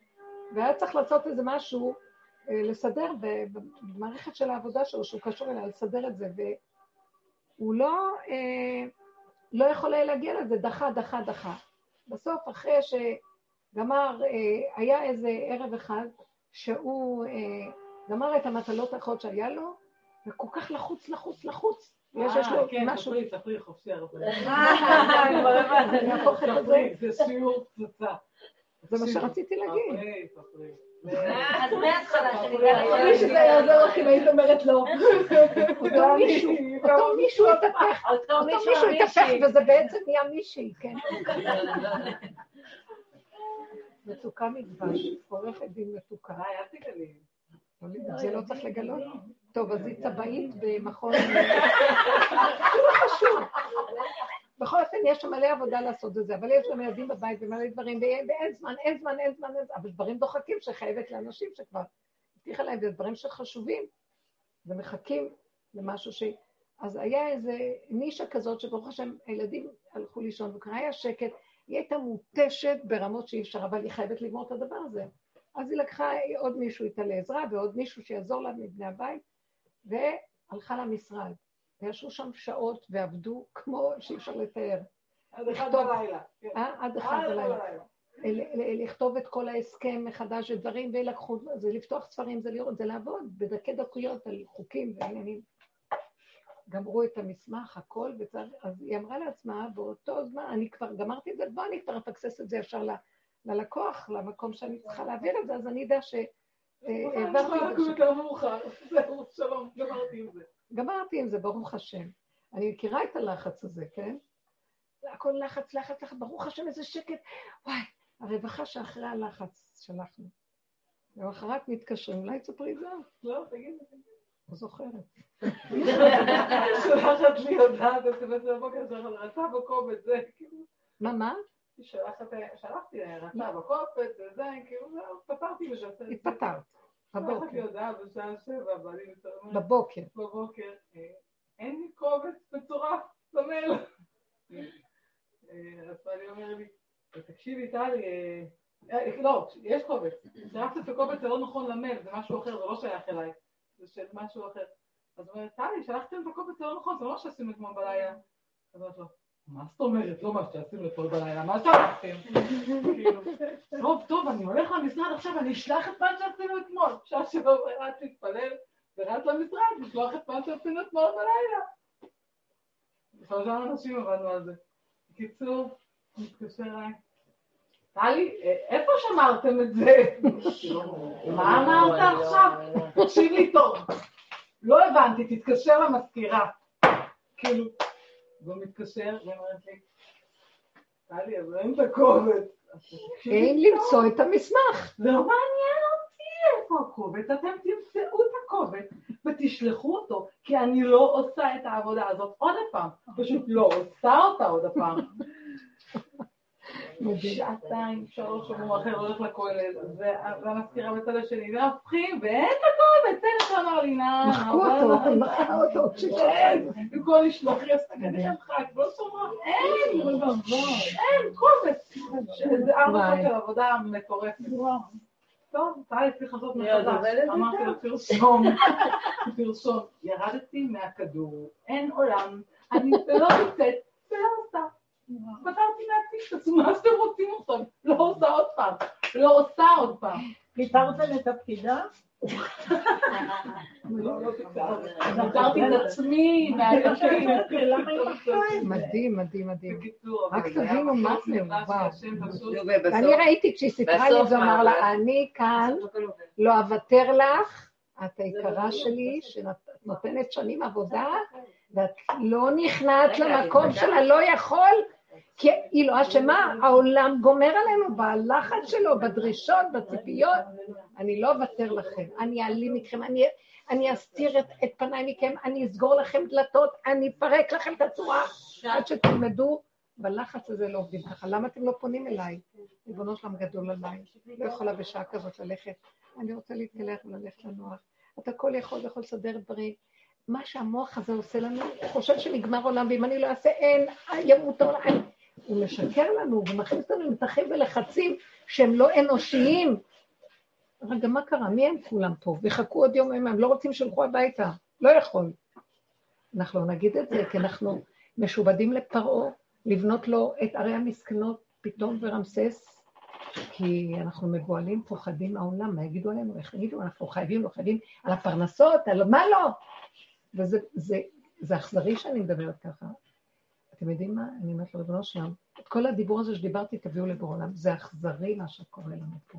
והיה צריך לעשות איזה משהו, אה, לסדר במערכת של העבודה שלו, שהוא קשור אליה, לסדר את זה, והוא לא, אה, לא יכול היה להגיע לזה, דחה, דחה, דחה. בסוף, אחרי שגמר, אה, היה איזה ערב אחד, שהוא גמר את המטלות האחרות שהיה לו, וכל כך לחוץ, לחוץ, לחוץ. יש, יש לו כן, משהו, ספרי, ספרי, חופשי הרבנית. אני אהפוך את זה, שיעור פצצה. זה מה שרציתי להגיד. ספרי. אז מההתחלה חשבתי שזה יעזור לך אם היית אומרת לא. אותו מישהו, אותו מישהו התהפך, אותו מישהו התהפך. וזה בעצם נהיה מישהי, כן. מתוקה מדבש, עורכת דין מתוקה. את זה לא צריך לגלות? טוב, אז היא צבעית במכון... לא חשוב. בכל אופן, יש שם מלא עבודה לעשות את זה, אבל יש גם ילדים בבית ומלא דברים, ואין ואין זמן, אין זמן, אין זמן, אין זמן, אבל דברים דוחקים שחייבת לאנשים שכבר הבטיחה להם, זה דברים שחשובים, ומחכים למשהו ש... אז היה איזה נישה כזאת שברוך השם הילדים הלכו לישון וכבר היה שקט, היא הייתה מותשת ברמות שאי אפשר, אבל היא חייבת לגמור את הדבר הזה. אז היא לקחה עוד מישהו איתה לעזרה ועוד מישהו שיעזור לה מבני הבית, והלכה למשרד. וישבו שם שעות ועבדו כמו שאי אפשר לתאר. עד אחד. בלילה. כן. אה? עד אחד בלילה. לכתוב את כל ההסכם מחדש ודברים, ולקחו, זה לפתוח ספרים, זה לראות, זה לעבוד בדקי דקויות על חוקים ועניינים. גמרו את המסמך, הכל, וצריך, אז היא אמרה לעצמה, באותו זמן, אני כבר גמרתי את זה, בוא אני כבר אפקסס את זה ישר ל- ללקוח, למקום שאני צריכה להעביר את זה, אז אני אדע שהעברתי את זה. שלום, גמרתי עם זה. גמרתי עם זה, ברוך השם. אני מכירה את הלחץ הזה, כן? הכל לחץ, לחץ, לחץ, ברוך השם, איזה שקט. וואי, הרווחה שאחרי הלחץ שלחנו. למחרת מתקשרים, אולי תספרי את זה? לא, תגידי. לא זוכרת. [laughs] שולחת לי הודעה בסמס בבוקר, רצה בקובץ, זה כאילו, מה, מה? שלחתי לה, רצה בקובץ, וזה, כאילו, זהו, פתרתי בזה. התפטרת. בבוקר. הודעה בשעה שבע, מתאמרת בבוקר. בבוקר, אה, אין לי קובץ מצורף למייל. אה, אז אני אומר לי, תקשיבי טלי, אה, לא, יש קובץ, שלחת את הקובץ זה לא נכון למייל, זה משהו אחר, זה לא שייך אליי, זה של משהו אחר. אז אומרת, טלי, שלחתם את הקובץ זה לא נכון, זה לא שעשינו אתמול בלילה. אז אומרת לו, מה זאת אומרת, לא מה שעשינו אתמול בלילה, מה שלחתם? כאילו, טוב, טוב, אני הולך למשרד עכשיו, אני אשלח את מה שעשינו אתמול. שעה שבע רץ להתפלל, ורץ למשרד, לשלוח את מה שעשינו אתמול בלילה. שלושה אנשים עבדנו על זה. בקיצור, מתקשר אליי. טלי, אה, איפה שמרתם את זה? מה אמרת עכשיו? תקשיב לי טוב. לא הבנתי, תתקשר למזכירה. כאילו, והוא מתקשר, והיא אומרת לי, טלי, אז אין את הקובץ. אין למצוא את המסמך. לא מעניין אותי איפה הקובץ, אתם תמצאו את הקובץ ותשלחו אותו, כי אני לא עושה את העבודה הזאת עוד פעם, פשוט לא עושה אותה עוד פעם. שעתיים, שלוש, הוא אחר הולך לכולל, והמזכירה בצד השני, והופכים, ואין אין את אמר לי, נא, מחקו אותו, מחקו אותו, אין, במקום לשלוח לי עשתה כדי חג, לא שומעת, אין, אין, קובץ, זה ארבע שעות של עבודה מטורפת. טוב, טלי צריך לעשות מחדש, אמרתי לו פרסום, [laughs] פרסום, ירדתי מהכדור, אין עולם, אני לא נמצאת ולא עושה. פתרתי לעצמי את עצמי, מה שאתם רוצים עכשיו? לא עושה עוד פעם, לא עושה עוד פעם. פיטרתם את הפקידה? לא, לא פיטרתי את עצמי מהתפקיד. מדהים, מדהים, מדהים. רק תבינו מה זה, וואו. אני ראיתי כשהיא סיפרה לי, זה אמר לה, אני כאן לא אוותר לך, את היקרה שלי, שאת נותנת שנים עבודה, ואת לא נכנעת למקום שלה, לא יכול, כי היא לא אשמה, העולם גומר עלינו בלחץ שלו, בדרישות, בציפיות. אני לא אוותר לכם, אני אעלים מכם, אני, אני אסתיר את, את פניי מכם, אני אסגור לכם דלתות, אני אפרק לכם את הצורה, עד שתלמדו. בלחץ הזה לא עובדים ככה. למה אתם לא פונים אליי? ריבונו שלם גדול עליי. לא יכולה בשעה כזאת ללכת. אני רוצה להתקלח וללכת לנוח. אתה כל יכול ויכול לסדר דברים. מה שהמוח הזה עושה לנו, הוא חושב שנגמר עולם, ואם אני לא אעשה אין, ימות העולם. הוא משקר לנו ומכניס אותנו למתחים ולחצים שהם לא אנושיים. רגע, מה קרה? מי הם כולם פה? ויחכו עוד יום יומיים, לא רוצים שילכו הביתה. לא יכול. אנחנו נגיד את זה, כי אנחנו משועבדים לפרעה, לבנות לו את ערי המסכנות פתאום ורמסס, כי אנחנו מגואלים, פוחדים מהעולם, מה יגידו עלינו, איך יגידו, אנחנו חייבים, לא חייבים, על הפרנסות, על מה לא? וזה זה, זה אכזרי שאני מדברת ככה. אתם יודעים מה? אני אומרת לריבונו שלם, את כל הדיבור הזה שדיברתי תביאו לבורא עולם, זה אכזרי מה שקורה לנו פה.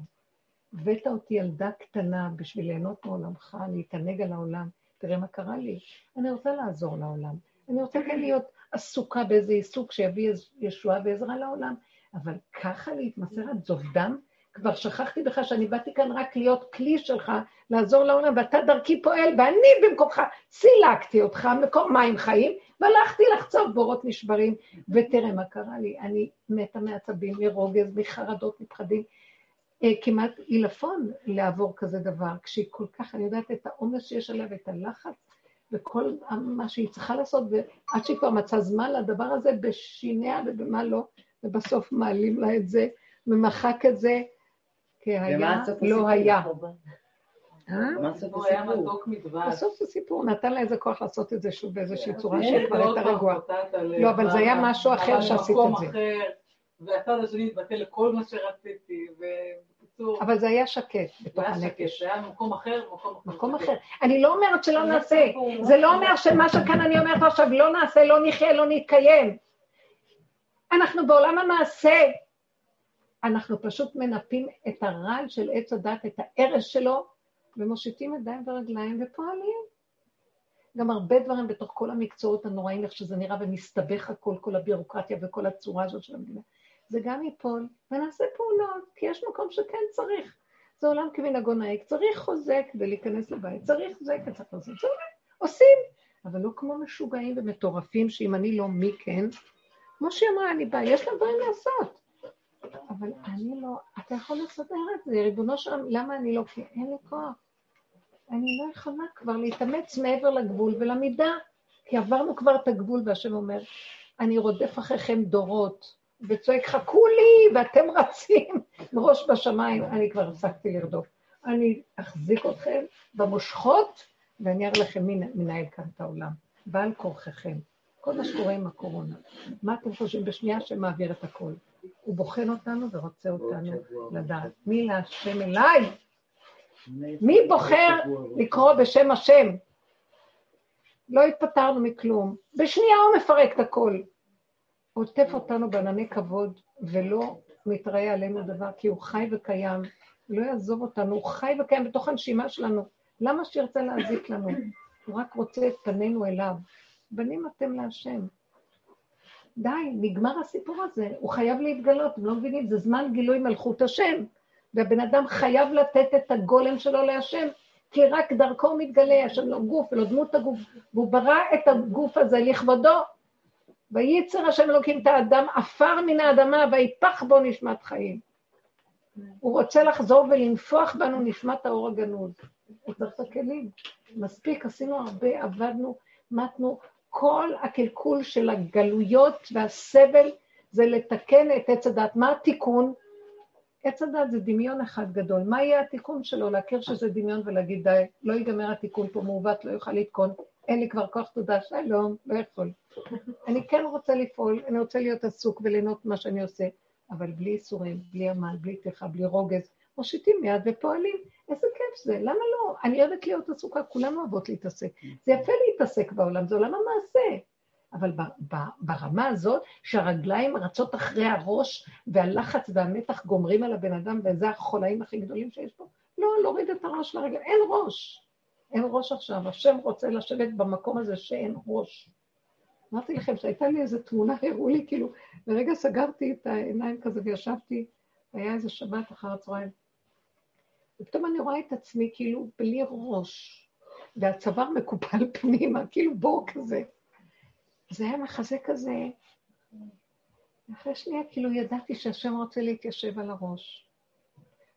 הבאת אותי ילדה קטנה בשביל ליהנות מעולמך, להתענג על העולם. תראה מה קרה לי. אני רוצה לעזור לעולם. אני רוצה כן להיות עסוקה באיזה עיסוק שיביא ישועה ועזרה לעולם, אבל ככה להתמסר עד זוב דם? כבר שכחתי בך שאני באתי כאן רק להיות כלי שלך, לעזור לעולם, ואתה דרכי פועל, ואני במקומך סילקתי אותך, מקום מים חיים, והלכתי לחצוב בורות נשברים, ותראה מה קרה לי, אני מתה מעצבים, מרוגז, מחרדות, מפחדים. אה, כמעט עילפון לעבור כזה דבר, כשהיא כל כך, אני יודעת את העומס שיש עליה ואת הלחץ וכל מה שהיא צריכה לעשות, ועד שהיא כבר מצאה זמן לדבר הזה בשיניה ובמה לא, ובסוף מעלים לה את זה, ומחק את זה, כי ומה היה, הסוף לא הסיפור? היה. אה? סוף הוא היה הסיפור? מתוק מדבש. בסוף זה סיפור, נתן לה איזה כוח לעשות את זה שוב באיזושהי צורה שהיא כבר הייתה רגועה. לא, אבל זה היה משהו אחר שעשית את זה. והצד השני התבטא לכל מה שרציתי, ובקיצור, אבל זה היה שקט זה בתוך היה שקט, הנפש. זה היה במקום אחר, במקום אחר. מקום אחר. אני לא אומרת שלא נעשה, זה לא אומר שמה שכאן אני אומרת עכשיו, לא נעשה, לא נחיה, לא נתקיים. אנחנו בעולם המעשה. אנחנו פשוט מנפים את הרעל של עץ הדת, את הארז שלו, ומושיטים ידיים ורגליים ופועלים. גם הרבה דברים בתוך כל המקצועות הנוראים, איך שזה נראה ומסתבך הכל, כל הבירוקרטיה וכל הצורה הזאת של המדינה. זה גם ייפול, ונעשה פעולות, כי יש מקום שכן צריך. זה עולם כמנהגו נהג, צריך חוזה כדי להיכנס לבית, צריך זה כדי צריך לעשות, זה עולה, עושים, אבל לא כמו משוגעים ומטורפים, שאם אני לא, מי כן? כמו שהיא אמרה, אני באה, יש לה דברים לעשות. אבל אני לא, אתה יכול לסדר את זה, ריבונו שלם, למה אני לא? כי אין לי כוח. אני לא יכולה כבר להתאמץ מעבר לגבול ולמידה, כי עברנו כבר את הגבול, והשם אומר, אני רודף אחריכם דורות, וצועק, חכו לי, ואתם רצים מראש בשמיים. אני כבר הפסקתי לרדוף. אני אחזיק אתכם במושכות, ואני אראה לכם מי מנהל כאן את העולם. בעל כורחכם. כל מה שקורה עם הקורונה. מה אתם חושבים בשנייה שמעביר את הכל? הוא בוחן אותנו ורוצה אותנו לדעת. מי להשם אליי? מי בוחר לקרוא בשם השם? לא התפטרנו מכלום. בשנייה הוא מפרק את הכל. עוטף אותנו בענני כבוד, ולא מתראה עלינו דבר, כי הוא חי וקיים, לא יעזוב אותנו, הוא חי וקיים בתוך הנשימה שלנו. למה שירצה להזיק לנו? הוא רק רוצה את פנינו אליו. בנים אתם להשם. די, נגמר הסיפור הזה, הוא חייב להתגלות, אתם לא מבינים? זה זמן גילוי מלכות השם, והבן אדם חייב לתת את הגולם שלו להשם, כי רק דרכו מתגלה, השם לו גוף ולא דמות הגוף, והוא ברא את הגוף הזה לכבודו. וייצר השם אלוקים את האדם עפר מן האדמה ויפח בו נשמת חיים. הוא רוצה לחזור ולנפוח בנו נשמת האור הגנוז. הוא צריך את הכלים. מספיק, עשינו הרבה, עבדנו, מתנו. כל הקלקול של הגלויות והסבל זה לתקן את עץ הדת. מה התיקון? עץ הדת זה דמיון אחד גדול. מה יהיה התיקון שלו? להכיר שזה דמיון ולהגיד די, לא ייגמר התיקון פה מעוות, לא יוכל לתקון, אין לי כבר כוח תודה, שלום, לא יכול. אני כן רוצה לפעול, אני רוצה להיות עסוק וליהנות מה שאני עושה, אבל בלי איסורים, בלי עמל, בלי טרחה, בלי רוגז, מושיטים יד ופועלים. איזה כיף זה, למה לא? אני אוהבת להיות עסוקה, כולנו אוהבות להתעסק. זה יפה להתעסק בעולם, זה עולם המעשה. אבל ברמה הזאת, שהרגליים רצות אחרי הראש, והלחץ והמתח גומרים על הבן אדם, וזה החולאים הכי גדולים שיש פה, לא, להוריד את הראש לרגל, אין ראש. אין ראש עכשיו, השם רוצה לשבת במקום הזה שאין ראש. אמרתי לכם שהייתה לי איזו תמונה, הראו לי, כאילו, לרגע סגרתי את העיניים כזה וישבתי, היה איזה שבת אחר הצהריים, ופתאום אני רואה את עצמי כאילו בלי ראש, והצוואר מקופל [laughs] פנימה, כאילו בור כזה. זה היה מחזה כזה, אחרי שנייה כאילו ידעתי שהשם רוצה להתיישב על הראש.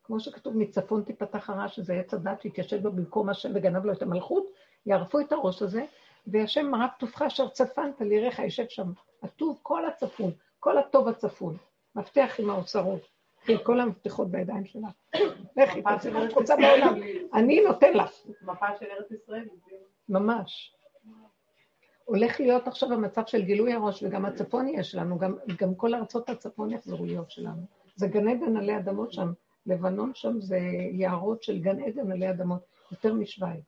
כמו שכתוב, מצפון תיפתח הרע, שזה עץ הדת שהתיישב בו במקום השם וגנב לו את המלכות, יערפו את הראש הזה, והשם מרב טובך אשר צפנת לירך יושב שם. הטוב כל הצפון, כל הטוב הצפון. מפתח עם האוצרות. כל המפתחות בידיים שלך. לכי, תעשי מה שאת רוצה בעולם. אני נותן לך. מפה של ארץ ישראל. ממש. הולך להיות עכשיו המצב של גילוי הראש, וגם הצפון יש לנו, גם, גם כל ארצות הצפון יחזרו להיות שלנו. זה גן עדן עלי אדמות שם, לבנון שם זה יערות של גן עדן עלי אדמות, יותר משוויץ.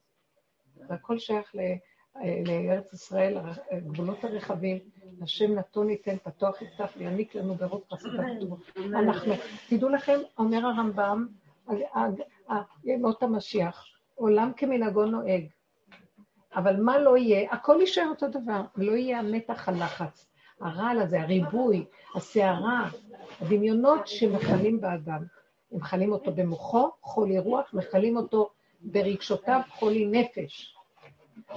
זה הכל שייך ל, לארץ ישראל, גבולות הרחבים, השם נתון ייתן, פתוח יפתח ויעניק לנו ברוב חסד הכתוב. אנחנו, תדעו לכם, אומר הרמב"ם, ימות המשיח, עולם כמנהגו נוהג. אבל מה לא יהיה? הכל יישאר אותו דבר, לא יהיה המתח, הלחץ, הרעל הזה, הריבוי, הסערה, הדמיונות שמכלים באדם. הם מכלים אותו במוחו, חולי רוח, מכלים אותו ברגשותיו, חולי נפש.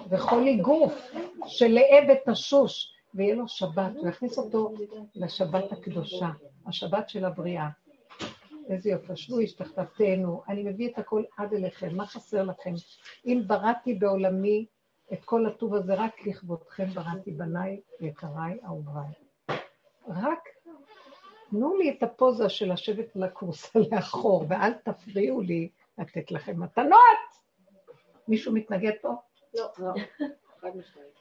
וחולי גוף, שלאה ותשוש, ויהיה לו שבת, הוא יכניס אותו לשבת הקדושה, השבת של הבריאה. איזה יופי, שבו איש תחתינו, אני מביא את הכל עד אליכם, מה חסר לכם? אם בראתי בעולמי את כל הטוב הזה, רק לכבודכם בראתי בניי, יקריי, אהוביי. רק תנו לי את הפוזה של לשבת על הכורסה [laughs] לאחור, ואל תפריעו לי לתת לכם מתנות. מישהו מתנגד פה? [laughs]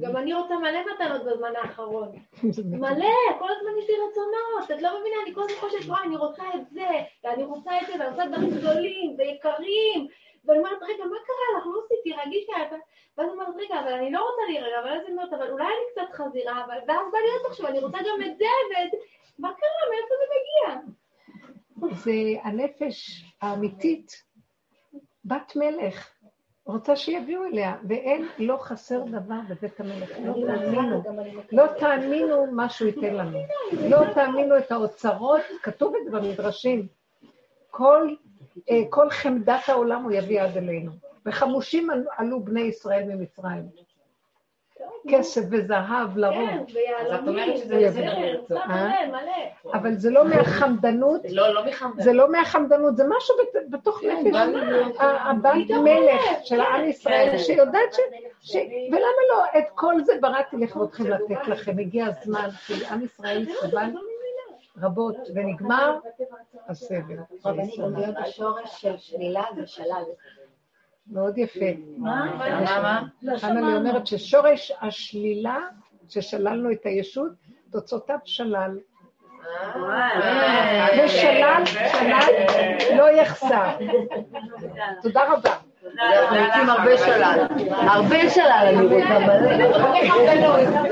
גם אני רוצה מלא מתנות בזמן האחרון. [laughs] מלא, כל הזמן יש לי רצונות. את לא מבינה, אני כל הזמן חושבת, וואי, אני רוצה את זה, ואני רוצה את זה, ואני רוצה דברים גדולים ויקרים. ואני אומרת, רגע, מה קרה לך? לא עשיתי, רגישה. ואז אני אומרת, רגע, אבל אני לא רוצה להירגע, אבל אז אני אומרת, אבל אולי אני קצת חזירה, אבל... ואז בא לי עוד עכשיו, אני רוצה גם את זה, ואת... מה קרה? מאיפה זה מגיע? זה הנפש האמיתית, בת מלך, רוצה שיביאו אליה, ואין, לא חסר דבר בבית המלך, לא תאמינו, לא תאמינו מה שהוא ייתן לנו, לא תאמינו את האוצרות, כתוב את זה במדרשים, כל, אה, כל חמדת העולם הוא יביא עד אלינו, וחמושים עלו- עלו בני ישראל ממצרים, כסף וזהב לרוב, כן, אז את אומרת ויהלומים, וזרם, לרצות. מלא, מלא. אבל זה לא מהחמדנות, לא, לא. זה לא מהחמדנות, זה משהו בת- בתוך נפש, ה- הבת מלך של עם ישראל, שיודעת ש... ולמה לא? את כל זה בראתי לכבודכם לתת לכם, הגיע הזמן, כי עם ישראל סבל רבות, ונגמר הסבל. רבנית, גם להיות השורש של שלילה זה שלל. מאוד יפה. מה, מה? כאן אני אומרת ששורש השלילה, ששללנו את הישות, תוצאותיו שלל. ושלל, שלל, לא יחסר. תודה רבה. אנחנו רוצים הרבה שלל. הרבה שלל אני רוצה, מלא.